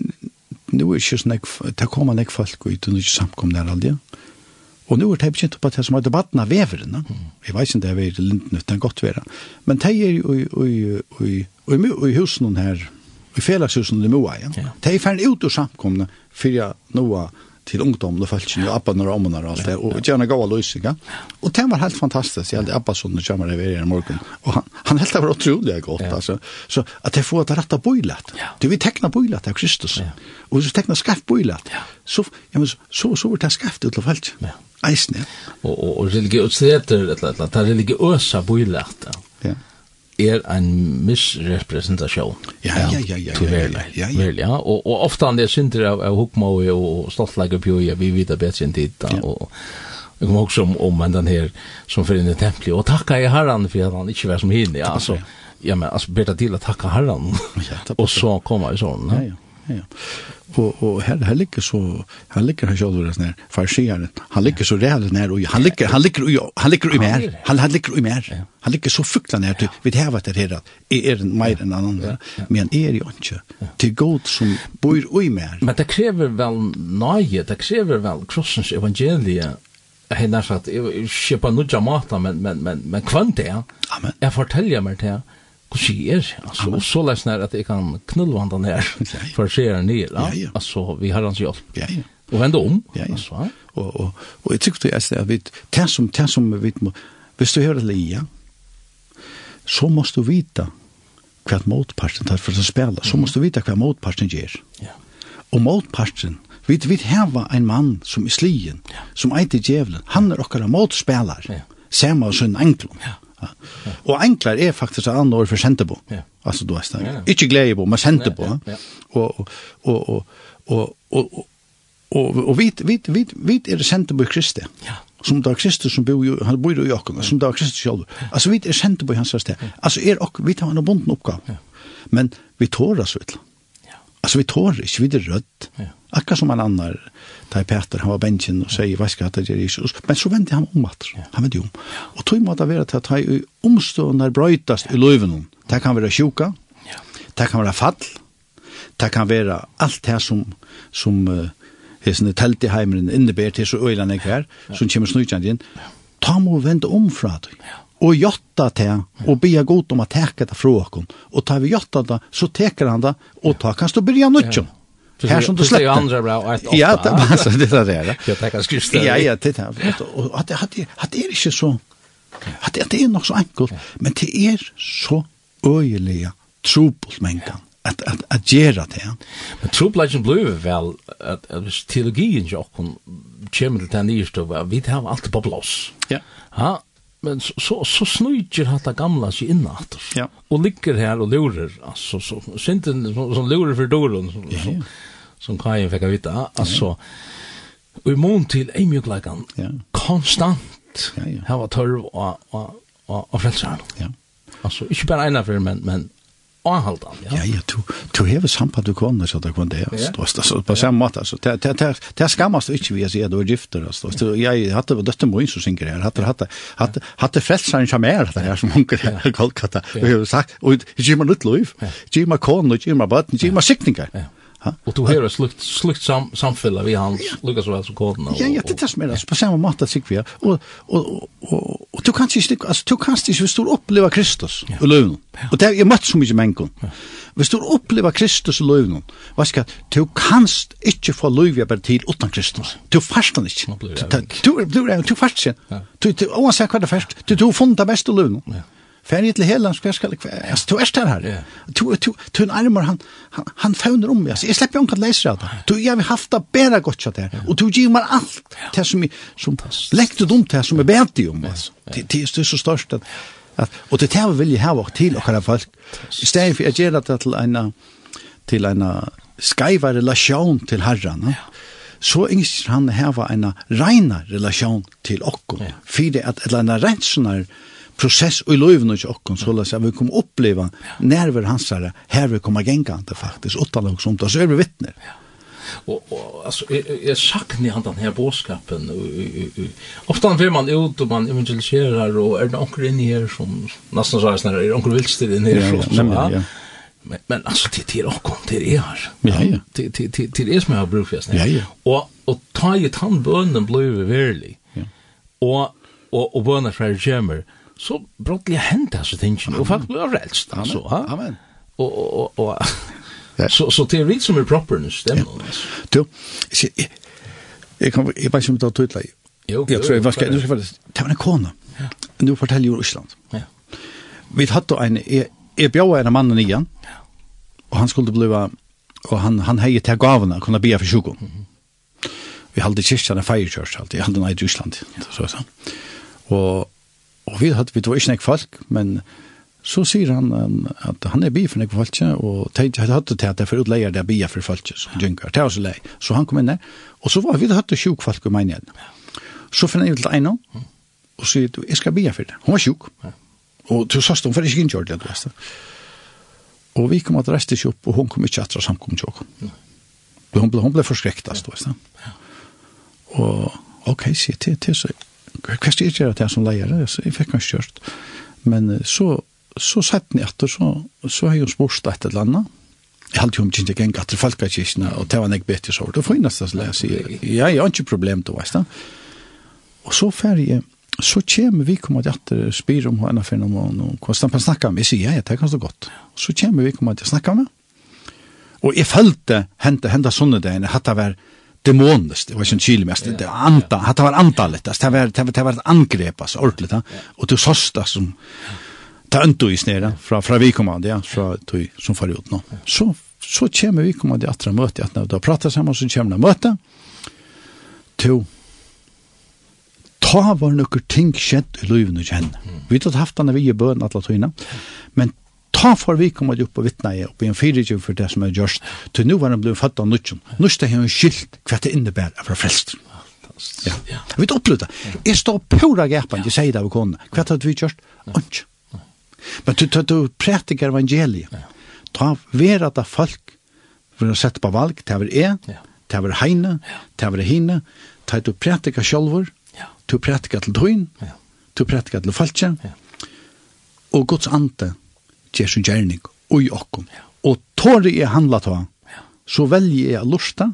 Speaker 2: nu er ikke sånn, det kommer nek folk ut og ikke samkomne der aldri. Og nu er det begynt på det som er debatten av veveren. Jeg vet ikke om det er ved linden uten godt være. Men det er jo i husen her, i felagshusen i Moa, ja. Det er ferdig ut og samkomne, for jeg nå til ungdom og følgene, og abban og ommen og alt det, og gjerne gav alle løsninger. Og det var helt fantastisk, jeg hadde abba som det kommer over i morgen, og han, han helt det var utrolig godt,
Speaker 1: ja.
Speaker 2: altså. Så at jeg får et rett av bøylet,
Speaker 1: ja.
Speaker 2: du vil tekne bøylet av Kristus,
Speaker 1: ja.
Speaker 2: og hvis du tekner skaft bøylet,
Speaker 1: ja.
Speaker 2: så, ja, men, så, så så var det skaft ut av følgene.
Speaker 1: Ja.
Speaker 2: Eisne.
Speaker 1: Og, og, og religiøsiteter, det er religiøse bøylet, ja.
Speaker 2: ja
Speaker 1: er en misrepresentasjon.
Speaker 2: Ja, ja, ja, ja.
Speaker 1: Til verlig,
Speaker 2: ja, ja.
Speaker 1: Verlig, ja. Og, og ofte han er synder av, av hukmåi og, og på og vi vet bedre enn tid,
Speaker 2: ja.
Speaker 1: og Jeg kommer også om, om den her som fyrir inn i tempelet, og takka i herran for at han ikke var som hinne, ja, altså, ja, men altså, bedre til å takka herran, og så kommer i sånn,
Speaker 2: ja, ja, ja og, og her, her ligger så, her ligger han sjálfur hans nær, farsiaren, han ligger så reale nær, og han ligger, han ligger, han ligger i mer, han, han ligger i mer, han ligger så fukla nær, til, vi hever det her, at jeg er meir enn andre, men er jo ikke, til god som bor i mer.
Speaker 1: Men det krever vel nøye, det krever vel krossens evangelie, henne sagt, jeg kjøper noe mata, men, men, men, men kvann det, jeg forteller meg det, hvordan jeg er, altså, og så lest nær at jeg kan knulla han
Speaker 2: den her,
Speaker 1: for å se her
Speaker 2: nye,
Speaker 1: altså, vi har hans hjelp.
Speaker 2: Ja, ja.
Speaker 1: Og vende om,
Speaker 2: ja, ja.
Speaker 1: altså.
Speaker 2: Og, og, og jeg tykker det er at vi, det som, det som vi, hvis du hører lia, så måste du veta hva motparten tar for å spela så måste du veta hva motparten gjør.
Speaker 1: Ja.
Speaker 2: Og motparten, vi vi heva en mann som er slien, ja. som eiter djevelen, han er okkara motspelare.
Speaker 1: ja.
Speaker 2: samme og sin enklom.
Speaker 1: Ja
Speaker 2: Ja. Og enklar er faktisk et annet ord for sentebo.
Speaker 1: Ja.
Speaker 2: Altså du vet det.
Speaker 1: Ja, ja.
Speaker 2: Ikke gledebo, men sentebo.
Speaker 1: Ja, ja, ja.
Speaker 2: Og, og, og, og, og, og, og vit, vit, vit, vit er sentebo i Kristi.
Speaker 1: Ja.
Speaker 2: Som det er Kristi som bor, jo, han bor jo i okken, som det er Kristi selv. Altså vit er sentebo i hans sted. Altså er ok, vit har en bonden oppgave. Ja. Men vi tårer så vidt.
Speaker 1: Ja.
Speaker 2: Altså vi tårer ikke, vi er rødt.
Speaker 1: Ja.
Speaker 2: Akkurat som en annan da Peter, han var bensin og sier, hva skal det gjøre Jesus? Men så vendte han om at, han vendte om. Og tog måtte være til at i omstående brøytast i løven. Det kan være sjuka, det kan være fall, det kan være alt det som, som uh, hesen telt i heimeren inneber til så øyland jeg her, som kommer snøytjent inn, ta må vende om fra det. Og jotta til, og be god om å teke det fra oss. Og ta vi jotta det, så teker han det, og ta kan stå begynne nødtjent. Här som du
Speaker 1: släppte.
Speaker 2: Det
Speaker 1: andra bra ett
Speaker 2: Ja, det passar det där.
Speaker 1: Jag tackar skrift.
Speaker 2: Ja, ja, det där. Och att att att det är inte så att det är nog så enkelt, men det är så öjliga tropult mänkan att att att göra det.
Speaker 1: Men troplatchen blev väl att att teologin i kon kommer till den nyaste vi har allt på blås.
Speaker 2: Ja.
Speaker 1: Ja, men så så, så snöjer hatta gamla sig inåt.
Speaker 2: Ja.
Speaker 1: Och ligger här och lurar alltså så synden som lurar för dörren så.
Speaker 2: Ja
Speaker 1: som Kajen fick vita. altså, og i mån til är mjukläkan
Speaker 2: ja.
Speaker 1: konstant
Speaker 2: ja, ja.
Speaker 1: her var tørv og, og, og, og frälsaren.
Speaker 2: Ja.
Speaker 1: Alltså, inte bara ena för men, men anhaltan. Ja,
Speaker 2: ja, ja du, du hever samband du kone, så det kunne det, altså, så, på samme måte, altså, det, det, det, det skammas du ikke, vi sier, du er gifter, altså, du, jeg hadde døtte min som synger her, hadde, hadde, hadde, hadde frelseren som er, det her som unger her, Kolkata, og jeg har sagt, og giv meg nytt liv, giv meg kone, giv meg bøtten, giv meg sikninger,
Speaker 1: ja.
Speaker 2: Ha?
Speaker 1: Och då hör det slukt slukt sam samfälla vi hans ja. Lucas Wells och Gordon.
Speaker 2: Ja, ja, det tas med det på samma mått att sikva. Och och och och du kanst inte alltså du kanst inte förstå uppleva Kristus ja. och löven. Ja. Och det är mycket så mycket människor. Vi står uppleva Kristus och löven. Vad ska du kanst inte få löv jag till utan Kristus. Du
Speaker 1: fastar inte.
Speaker 2: Du du du fastar. Du du oavsett vad det fast. Du du funda bästa löven.
Speaker 1: Ja.
Speaker 2: Färje till hela ska ska alltså du är där
Speaker 1: här.
Speaker 2: Du du du en armar han han han fånar om mig. Jag släpper onkat läsa det. Du jag har haft det bättre gott så där. Och du ger mig allt det som som läckte dumt det som är bättre om alltså. Det det är så störst att at og det tær vil jeg ha vart til og kan folk i stedet for jeg gjør det til en til en skaiva relasjon til herran ja. så ingst han hava en reina relasjon til okkom
Speaker 1: ja.
Speaker 2: fyrir at eller en rensunar process i löven och chocken så låt vi kommer uppleva nerver hans här vi kommer gängande faktiskt åtta lag som tar så är vi vittnen. Ja.
Speaker 1: Og, og altså, jeg, jeg sakner han den her bådskapen. Ofte vil man ut, og man evangeliserar og er det noen inni her som, nesten så er det er noen vilster ner her,
Speaker 2: ja,
Speaker 1: Men, men alltså det er kom det er her.
Speaker 2: Ja, ja.
Speaker 1: Det, det, det, det er som jeg har brukt,
Speaker 2: Ja, ja.
Speaker 1: Og, og ta i tannbønnen blir vi.
Speaker 2: Ja.
Speaker 1: Og, og, og bønnen fra det ja så brottliga hända så tänker och folk blir rädst alltså.
Speaker 2: Amen.
Speaker 1: Och och
Speaker 2: och
Speaker 1: så så teorit som är proper nu stämmer.
Speaker 2: Du jag kan jag bara som då tutla.
Speaker 1: Jo.
Speaker 2: Jag tror vad ska nu ska ta en
Speaker 1: kona.
Speaker 2: Nu fortäljer ju Island.
Speaker 1: Ja.
Speaker 2: Vi hade en jag bjöd en man ja. Och han skulle bliva och han han hejer till gavorna kunna be för sjukdom. Vi hade kyrkan en fire church alltid. Jag hade den i Island. Så så. Och og vi hadde, vi var ikke nek folk, men så sier han um, at han er bi for nek folk, og tenkte jeg hadde til at jeg for utleier det er bi for folk, som djunker, til oss lei. Så han kom inn der, og så var vi hadde sjuk folk i meningen. Så finner jeg til en og sier, jeg skal bi for det. Hun var sjuk. Og til sørste, hun var ikke innkjørt det, du vet det. Og vi kom at reiste ikke opp, og hun kom ikke etter å samkomme til oss. Hun ble, hun ble forskrektast, du vet det. Og ok, sier til, til, så, hva skal jeg gjøre til jeg som leier? Jeg fikk meg kjørt. Men så, så sett ni etter, så, så har jeg jo spørst et eller annet. Jeg halte jo om ikke gikk etter folkekirkene, og det var en jeg bedre så. Det får jeg nesten til å si, jeg har ikke problem til å veist det. Og så ferdig, så kommer vi kommer til etter spyr om henne for noen, og hvordan man snakker med, jeg sier, ja, det kan stå godt. Så kommer vi kommer til å snakke med, og jeg følte hente, hente sånne dagene, at det var, demonist det var ikke en mest, det var anda, det var andalet, det var, det var, det var et angrep, altså, ordentligt, og du sosta som, ta øntu i snera, fra, fra vi kommande, ja, fra tog som far ut nå. Så, så kommer vi kommande atra møte, at når du har pratet sammen, så kommer det møte, to, ta var nokkur ting skjedd i livet og kjenne. Vi har haft denne vi i bøn alle tøyene, men ta for vi kommer opp og vittne i opp i en fyrirgjøv for det som er gjørst, til nå var han blevet fatt av nødgjøn. Nødgjøn har han skilt hva det innebærer av frelst. Ja. Jeg vet opplevd det. Jeg står pura gapan, jeg sier det av konene. Hva det vi gjørst? Ønsk. Men du, du, du prætiker evangeliet. Ta vera at folk vil sette på valg, det er jeg, det er heine, det er hine, ta du prætiker
Speaker 1: sjolver,
Speaker 2: du prætiker til
Speaker 1: tøyn,
Speaker 2: du prætiker til falskje, og Guds ante Jesu gjerning ui okkom.
Speaker 1: Ja.
Speaker 2: Og tåre jeg handla ta,
Speaker 1: ja.
Speaker 2: så velje jeg lusta,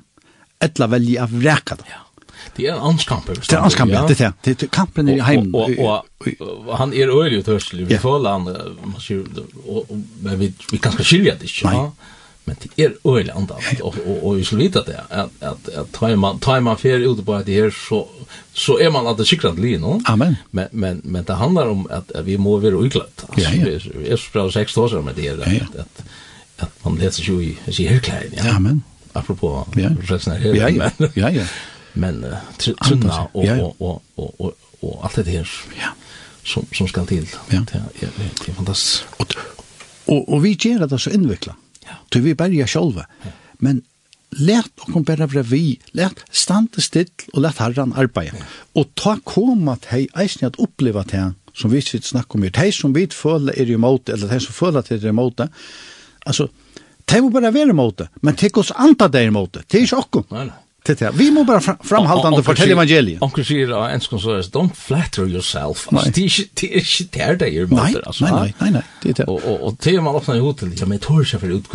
Speaker 2: etla velje jeg vreka det.
Speaker 1: Ja. Det er en anskamp.
Speaker 2: Det er anskamp, ja. Det er det. det er kampen i heim.
Speaker 1: Og, og, og, han er øyelig tørselig. Vi
Speaker 2: ja.
Speaker 1: føler han, man sier, og, og, men vi, vi kan skilja det ikke.
Speaker 2: Nei.
Speaker 1: Ja? men det er øyelig öle og, og, og vi skal vite det at, at, at tar man tar man fer ut på det her, så så er man att det cyklar lin no?
Speaker 2: Amen.
Speaker 1: Men men men det handlar om at, at vi må være uglött. altså,
Speaker 2: ja, ja.
Speaker 1: vi er så bra seks år med det her,
Speaker 2: ja, ja.
Speaker 1: At, at, at man läser jo i sig helt. Ja.
Speaker 2: Amen.
Speaker 1: Apropos
Speaker 2: ja.
Speaker 1: resten her,
Speaker 2: Ja, ja.
Speaker 1: Men,
Speaker 2: ja, ja.
Speaker 1: Men uh, trunna og,
Speaker 2: ja, ja.
Speaker 1: og, og, og, og, og alt det her,
Speaker 2: Ja.
Speaker 1: Som som skal til,
Speaker 2: Ja.
Speaker 1: Det er, det er fantastisk.
Speaker 2: Og, og, og vi gjør det så
Speaker 1: invecklat.
Speaker 2: Så vi berger sjølve. Men let okkom bare være vi, let stande still og let herran arbeide. Og ta koma til hei eisen at oppleva det som vi sitt snakk om. Hei som vi føler er imot, eller hei som føler at er imot det. Altså, det må bare være imot det, men det oss anta det er imot det. Det er ikke okkom.
Speaker 1: Nei, nei
Speaker 2: det det. Vi må bara fram, framhaldande fortälja evangeliet.
Speaker 1: Onkel säger då ens så så don't flatter yourself. Alltså, det är det är inte där det är
Speaker 2: alltså.
Speaker 1: Nej,
Speaker 2: nej, nej, nej, det är
Speaker 1: Och och och det man också ut till jag med torsa för ut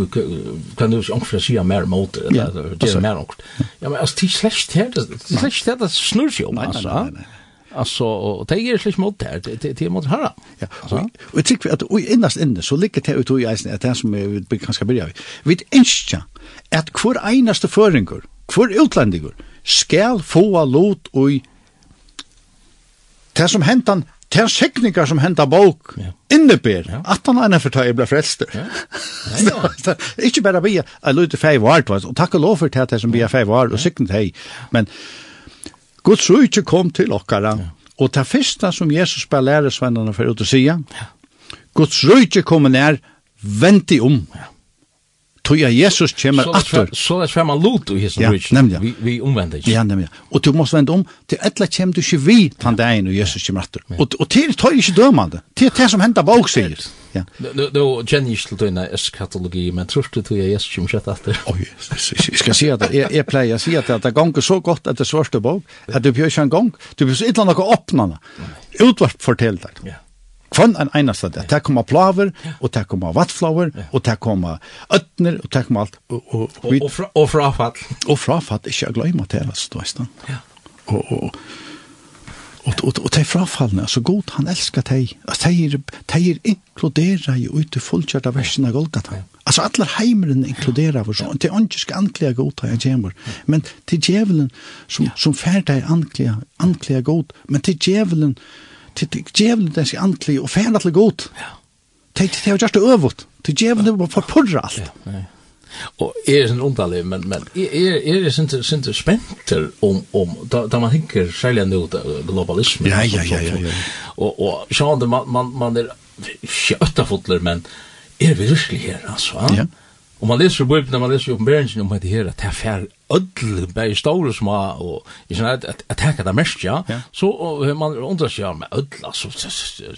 Speaker 1: kan du onkel för mer
Speaker 2: mot
Speaker 1: eller
Speaker 2: det
Speaker 1: är mer onkel. Ja, men alltså det är släkt det är här det
Speaker 2: snurrar ju alltså.
Speaker 1: Alltså och det är släkt mot det det det mot herra.
Speaker 2: Ja. Och jag tycker att och innast inne så ligger det ut i isen att det som vi kanske börjar. Vi vet inte att hver einaste føringur hver utlendinger skal få lot og det som hentan Det er som hentar bok
Speaker 1: ja.
Speaker 2: innebär
Speaker 1: ja.
Speaker 2: at han ena förtar jag ble frelster.
Speaker 1: Ja. Ja, ja.
Speaker 2: Ikke bare vi, jeg lyder fei vart, og takk og lov for det som vi er fei vart, og sikten hei. Men Guds rujtje kom til okkara, ja. og det første som Jesus bare lærer svennerne for ut å sige, ja. Guds rujtje kom nær, vent i om. Ja. Tøya Jesus kommer atter.
Speaker 1: Så det fremmer lot i hessen
Speaker 2: ja, nemlig.
Speaker 1: Vi, vi omvender ikke.
Speaker 2: Ja, nemlig. Og du måste vende om, til etla kommer du ikke vi tann deg når Jesus kommer atter. Og, og til tøy ikke dømande. Til det som hender bak sier. Ja.
Speaker 1: Nå kjenner ikke til døgnet eskatologi, men tror du tøya Jesus kommer ikke atter?
Speaker 2: oj jeg skal si at jeg, jeg pleier å si at det ganger så godt etter svørste bok, at du bjør ikke en gang, du bjør ikke noe åpnene. utvart fortell deg.
Speaker 1: Ja.
Speaker 2: Kvann en eneste det. Det kommer plaver, og det kommer vattflaver, og det kommer øtner, og det kommer alt. Og, og,
Speaker 1: og, og, fra, og frafall.
Speaker 2: Og frafall, ikke jeg glemmer til, altså, du veist den.
Speaker 1: Ja.
Speaker 2: Og, og, og, og, og de frafallene, så god han elsker deg. Altså, de, de inkluderer i ute fullkjørt av versen av Golgata. Altså, alle heimeren inkluderer vår sånn. De ikke skal anklige god han kommer. Men til djevelen som, som ferdig anklige, anklige god, men til djevelen som til djevelen den seg antlig og færa til godt.
Speaker 1: Ja.
Speaker 2: Det er jo just øvut. Til djevelen var forpurra alt.
Speaker 1: Ja, Og er sånn underlig, men, men er, er det sånn sånn spenter om, om da, da man hinker særlig nå globalismen.
Speaker 2: Ja, ja, ja, ja, ja.
Speaker 1: Og, og sånn, man, man, man er ikke øttafotler, men er vi virkelig her, altså?
Speaker 2: Ja.
Speaker 1: Og man leser Bibelen, man leser oppenberingen om dette her, at det er fær ødel, bare store små, og i sånn at jeg tenker det mest, ja. Så man undrer seg, ja, med ødel, altså,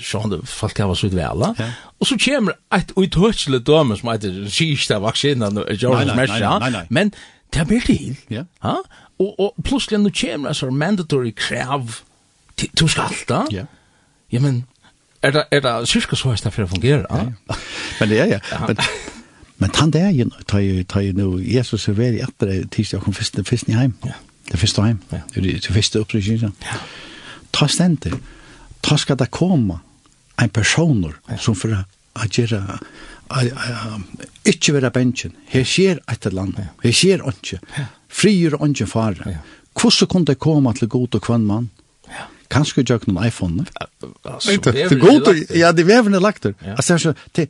Speaker 1: sånn det folk har så vel,
Speaker 2: ja.
Speaker 1: Og så kommer et uthøtselig døme som heter siste
Speaker 2: vaksinen,
Speaker 1: Jorgens
Speaker 2: mest, ja.
Speaker 1: Men det er blir til,
Speaker 2: ja.
Speaker 1: Og og plutselig nå kommer altså mandatory krav til skalta,
Speaker 2: ja.
Speaker 1: Ja, men er det, er det cirka så det for å fungere, ja?
Speaker 2: Men det er, ja. Men Men han det ju tar ju tar ju nu Jesus er veldig etter det tidsdag, kom først först först hem.
Speaker 1: Ja.
Speaker 2: Det första hem.
Speaker 1: Ja.
Speaker 2: Det första uppryckningen.
Speaker 1: Ja.
Speaker 2: Ta ständigt. Ta skal det komme en personer ja. som for å gjøre, ikke være bensjen. Her skjer et eller annet. Her skjer ikke. Frier og ikke fare.
Speaker 1: Ja.
Speaker 2: Hvordan kunne det komme til god og kvann mann?
Speaker 1: Ja.
Speaker 2: Kanskje ikke noen iPhone?
Speaker 1: Det er god,
Speaker 2: ja, det er vevende lagt der.
Speaker 1: Ja.
Speaker 2: Altså, det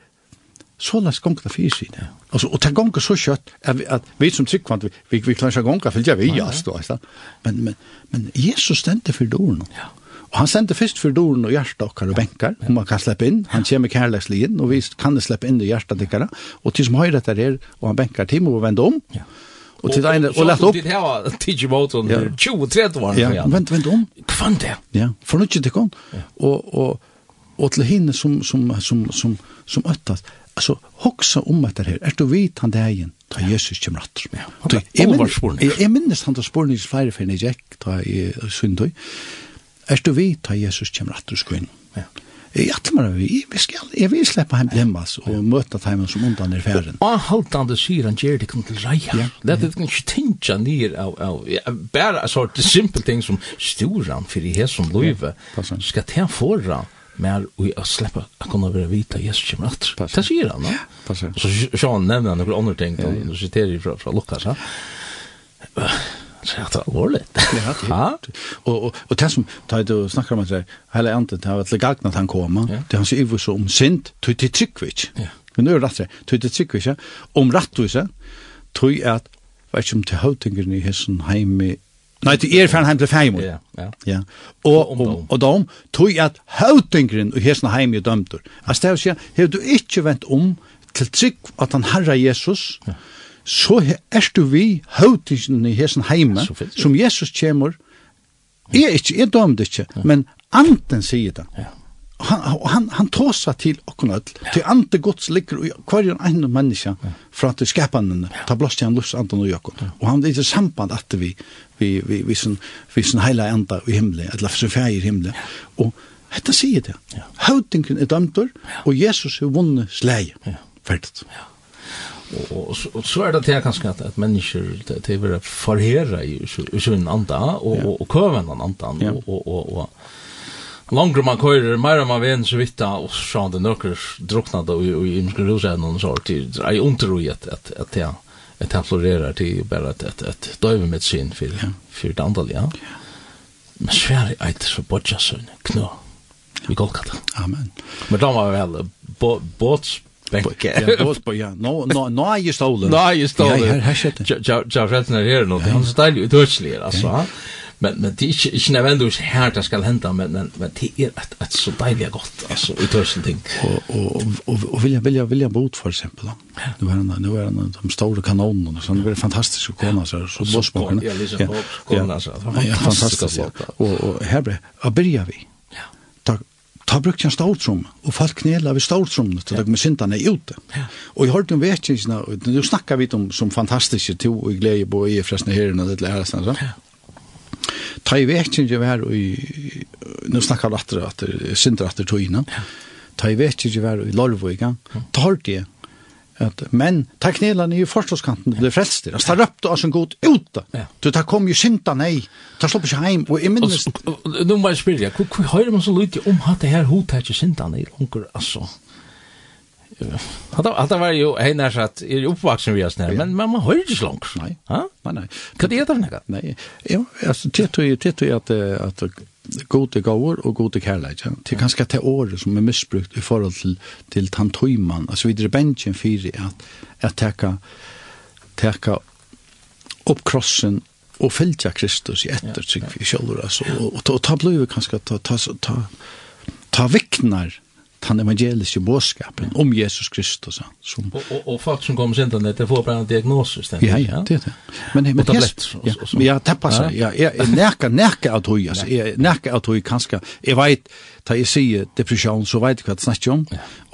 Speaker 2: så läs gång det fyrs i det. Alltså och ta gång så kjøtt, at, vi, att vi som tryggvant, vi vi, vi klarar gång för jag vill just då ja. Men men men Jesus stendte för doren.
Speaker 1: Ja.
Speaker 2: Og han sände först för dörren och hjärtstockar och bänkar om man kan släppa inn, Han kommer kærlekslig inn, og vi kan släppa inn i hjärtat dikara. Och tills som høyre etter där og han bänkar till och vende om.
Speaker 1: Ja.
Speaker 2: Og Och till en och lätt upp.
Speaker 1: Det her var TJ
Speaker 2: Moton
Speaker 1: 20-30 var det. Ja,
Speaker 2: vent, vent om.
Speaker 1: Kvant det.
Speaker 2: Ja, for nu inte det kon. Og, og, og til henne som som som som som öttas. Altså, huxa om att det här. Är du vet han det igen? Ta Jesus kjem att.
Speaker 1: Ja.
Speaker 2: Jag
Speaker 1: minns han
Speaker 2: där spårning
Speaker 1: i
Speaker 2: flera jeg när jag ta i syndoj. Er du vet ta Jesus kommer att du
Speaker 1: Ja.
Speaker 2: Jeg Ja. meg, tror vi vi ska jag vill släppa hem lemmas og møte dem som undan er färden.
Speaker 1: Og haltande sier han gjør det kom till
Speaker 2: ja.
Speaker 1: Det er ikke stinka nir av av bare, bara sort simpel ting som storan för det här som
Speaker 2: löve.
Speaker 1: skal ta förra mer og jeg slipper å kunne være vita Jesus kommer
Speaker 2: at.
Speaker 1: Det sier han
Speaker 2: da.
Speaker 1: Og så Sean nevner han noen andre ting, og du siterer fra, fra Lukas. Ja. Så det er alvorlig.
Speaker 2: Ja, det
Speaker 1: er
Speaker 2: Og, og, og det som, da du snakker om at det hele andre, det har vært legagnet at han kommer, det han sier så om synd, tog til tryggvits. Men nå er det rett, tog til tryggvits, om rettvise, tog at, vet ikke om til høytingene i hessen heime Nei, til er fann heim til feimur.
Speaker 1: Ja, ja.
Speaker 2: ja. Og, og, og dom, tog at hautengren og hesna heim i dømtur. Altså, det er å si, du ikkje vent om til trygg at han herra Jesus, ja. så er du vi hautengren i
Speaker 1: hesna heima,
Speaker 2: som Jesus kjemur, er ikkje, er dømd ikkje, men anden sier det.
Speaker 1: Ja.
Speaker 2: Han, han, han tåsa til okkun öll, til ande gods ligger i hverjan enn menneska fra til skapanen, ta blåst i han lufts andan og jokkon, og han er i samband at vi vi vi vi sån vi sån hela ända i himlen eller så i himlen och detta säger det
Speaker 1: ja.
Speaker 2: houtingen är dömtor och Jesus har vunnit slag
Speaker 1: ja.
Speaker 2: färdigt
Speaker 1: ja. Og, och, og, så er det det kanske at, att människor til å være förhera i sin anda og, ja. og och köven den andan
Speaker 2: ja.
Speaker 1: og, og, og, og Langre man køyrer, mer man ven så vidt da, og så han det nøkker drukna da i ymskru rusen og så til ei i at at at ja et han til till bare et, et, et døyve med sin for, ja. för det andre, ja. Men svär är det så bodja sønne, knå. Vi golkata.
Speaker 2: Amen.
Speaker 1: Men da var vel båts Bänke.
Speaker 2: Ja, båt på ja. No no no er jeg stolen.
Speaker 1: No är ju stolen.
Speaker 2: Ja, här her skjedde.
Speaker 1: Ja, ja, ja, här nu. Han står ju dödslig alltså men men det är inte inte nödvändigt här det ska hända men men men det är ett ett så dejligt gott alltså i tusen ting.
Speaker 2: Och och och vill jag vill jag vill jag bot för exempel då nu är den nu är den de stora kanonerna så det fantastiskt att komma så så bossbakarna
Speaker 1: ja liksom koner så
Speaker 2: fantastiskt och och här börja vi.
Speaker 1: Ja.
Speaker 2: Ta brukt en ståltrum, og folk knela ved ståltrumene til dere med syndene er ute. Ja. Og jeg hørte om vetkingsene, og nu snakker vi om som fantastiske to, og glädje på i forresten herren og dette lærestene, så. Ja. Ta i vekkjengen var i, nu snakkar vi atter, atter, synder atter tøyna, ta i vekkjengen var i Lorvøyga, ta hørte jeg, at men ta knelan i forsvarskanten ble frelst der. ta røpte oss en god
Speaker 1: ut.
Speaker 2: Du ta kom jo synda nei. Ta slopp ikke heim og
Speaker 1: i
Speaker 2: minnes.
Speaker 1: Nu må jeg spyrja, hvor høyrer man så lite om hatt det her hotet ikke synda nei, onker altså? Hatta var ju en när att er uppvaksen vi oss men man har ju langt.
Speaker 2: Nei.
Speaker 1: Ja?
Speaker 2: Nei nei.
Speaker 1: Kan det heter något?
Speaker 2: Nej. Jo, alltså det tror ju det tror jag att att gode gåvor och gode kärlek. Det ganske till år som är misbrukt i forhold till till tantøyman, Alltså videre bensjen för att at täcka teka upp krossen och följa Kristus i efter sig i själva så och ta ta vi kanske ta ta ta ta viknar den evangeliske bådskapen om Jesus Kristus. Ja. Som,
Speaker 1: og, og, og folk som kommer sent det får bare en diagnose, stemmer
Speaker 2: ja, ja, det er det. Men, men,
Speaker 1: og tablett.
Speaker 2: Ja, ja, det passer. Ja, jeg, jeg, jeg, jeg, jeg, jeg, jeg, jeg, jeg, jeg, av tog, kanskje. jeg, vet, Da jeg sier depresjon, så vet jeg hva jeg snakker om,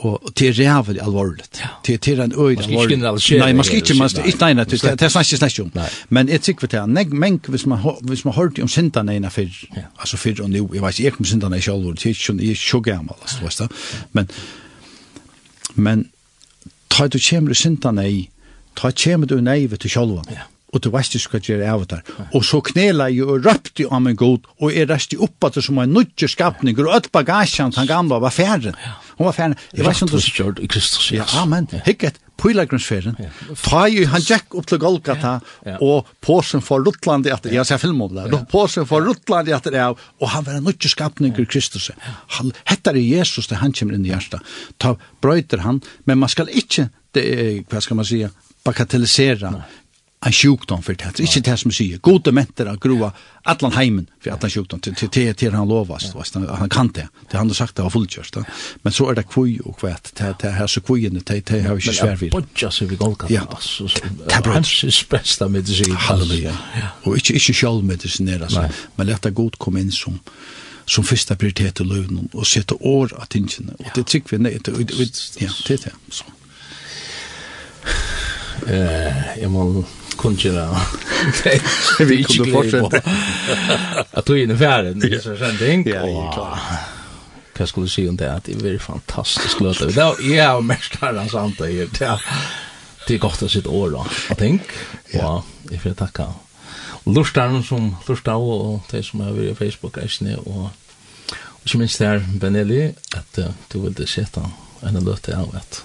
Speaker 2: og det er rævlig alvorlig. Det er en
Speaker 1: øyne alvorlig.
Speaker 2: Nei, man skal ikke, man skal ikke, nei, det er snakker jeg snakker om. Men jeg tykker det, nei, men hvis man, hvis man hørte om sintene ena før, altså før og nå, jeg vet ikke om kom er ikke alvorlig, det er ikke, jeg er ikke gammel, altså, vet du. Men, men, ta du kommer i sintene i, ta kommer du nei, vet du, sjølven.
Speaker 1: Ja
Speaker 2: og du veist ikke hva gjør av der. Og så knela jeg og røpte om en god, og jeg røste opp at det som en nødje skapning, og alt bagasjen han gamle var ferdig. Hun var ferdig. Jeg vet ikke om du...
Speaker 1: Gjør i Kristus,
Speaker 2: ja. Amen. Hikket, pilagrumsferien. Ta jo, han gikk opp til Golgata, og påsen for Ruttland i etter, jeg ser film om det, påsen for Ruttland i etter av, og han var en nødje skapning i Kristus. Han heter Jesus, det han kommer inn i hjertet. Ta brøyter han, men man skal ikke, det, hva skal man sige, bagatellisera en sjukdom för det. Inte det som säger. Goda mentor att grova allan heimen för alla sjukdom till till till han lovas. Fast han kan det. Det han har sagt det var fullkörst. Men så är det kvui och kvät. Det det här så kvui det det har vi ju svär vid.
Speaker 1: Bodja så
Speaker 2: vi går kan. Ja.
Speaker 1: Hans är bästa medicin.
Speaker 2: Halleluja.
Speaker 1: Och
Speaker 2: inte inte själv medicin är
Speaker 1: alltså.
Speaker 2: Men lätta god kom in som som första prioritet i lönen och sätta år att inte. Och det tycker vi nej. Ja, det är det. Så.
Speaker 1: Eh, jag måste kunnkjera. Det
Speaker 2: vi kunde fortsätta.
Speaker 1: Att du är inne færen, det så sånn ting.
Speaker 2: Ja, klart. er klar.
Speaker 1: Skulle du si om det? Det är väldigt fantastiskt løte. Det er jo jeg og mest her han samt det. Det är gott att sitte år da, Jag tenk. Og jeg vil takke Lustarna som förstår och de som har vært i Facebook är och och ikke minst där Benelli, att du vill sätta en løte av et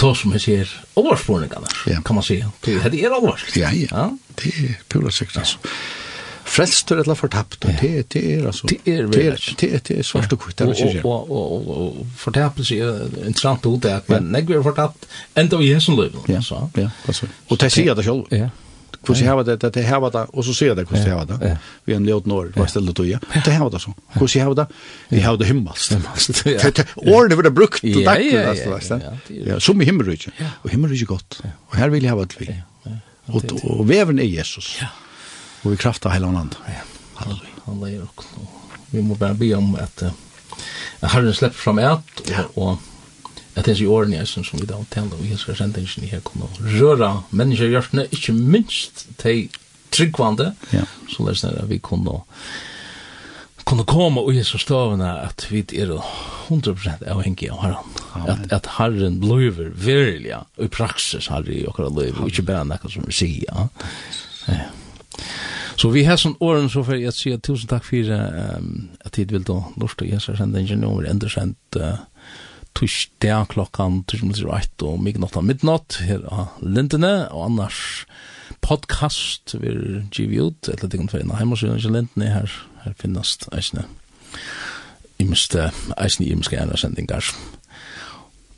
Speaker 1: ta som jag ser årsprövningarna
Speaker 2: ja.
Speaker 1: kan man säga. Det är det allvarligt.
Speaker 2: Ja, ja.
Speaker 1: ja.
Speaker 2: Det er pura sikt altså. Ja. Frelstur eller fortapt, og det, det er altså...
Speaker 1: Det er veldig.
Speaker 2: Det, det er svart og kvitt, det er ikke
Speaker 1: Og, og, og, og fortapelse er interessant ut, utdekk, men jeg er fortapt enda vi er som løyven.
Speaker 2: Ja, ja, altså. Og det sier det selv.
Speaker 1: Ja,
Speaker 2: hur så här det det här var det och så ser det hur så här det vi en låt norr vad ställde då ja. Det här var det så hur så har det vi har det himmelskt
Speaker 1: or
Speaker 2: det var det brukt det
Speaker 1: där alltså
Speaker 2: ja. Som i himmelriket och himmelriket gott och här vill jag ha det vi och och väven är Jesus
Speaker 1: ja.
Speaker 2: Och vi krafta hela landet
Speaker 1: ja. Halleluja. Halleluja vi måste be om att Herren släpper fram ett och at det er i årene jeg synes som vi da omtaler og jeg skal sende ingen her kunne røre mennesker i hjertene, ikke minst til tryggvande,
Speaker 2: ja.
Speaker 1: så lest det at vi kunne kunne komme og Jesus stavene at vi er 100% avhengig av Herren. At, at Herren bliver virkelig, og i praksis Herren i okkara liv, og ikke bare noe som vi sier. Ja. Så vi har sånn åren så for jeg sier tusen takk for um, at tid vil da lort og Jesus sende en nummer, enda sendt uh, torsdag klokkan 3.08 og midnatt av midnatt her av Lindene, og annars podcast vil give ut, eller det kan finne hjemmesiden til Lindene, her, her finnes eisne imeste, eisne imske ene sendingar.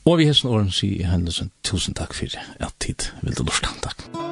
Speaker 1: Og vi hessen åren sier i hendelsen, tusen takk for at tid vil du lort, takk. Takk.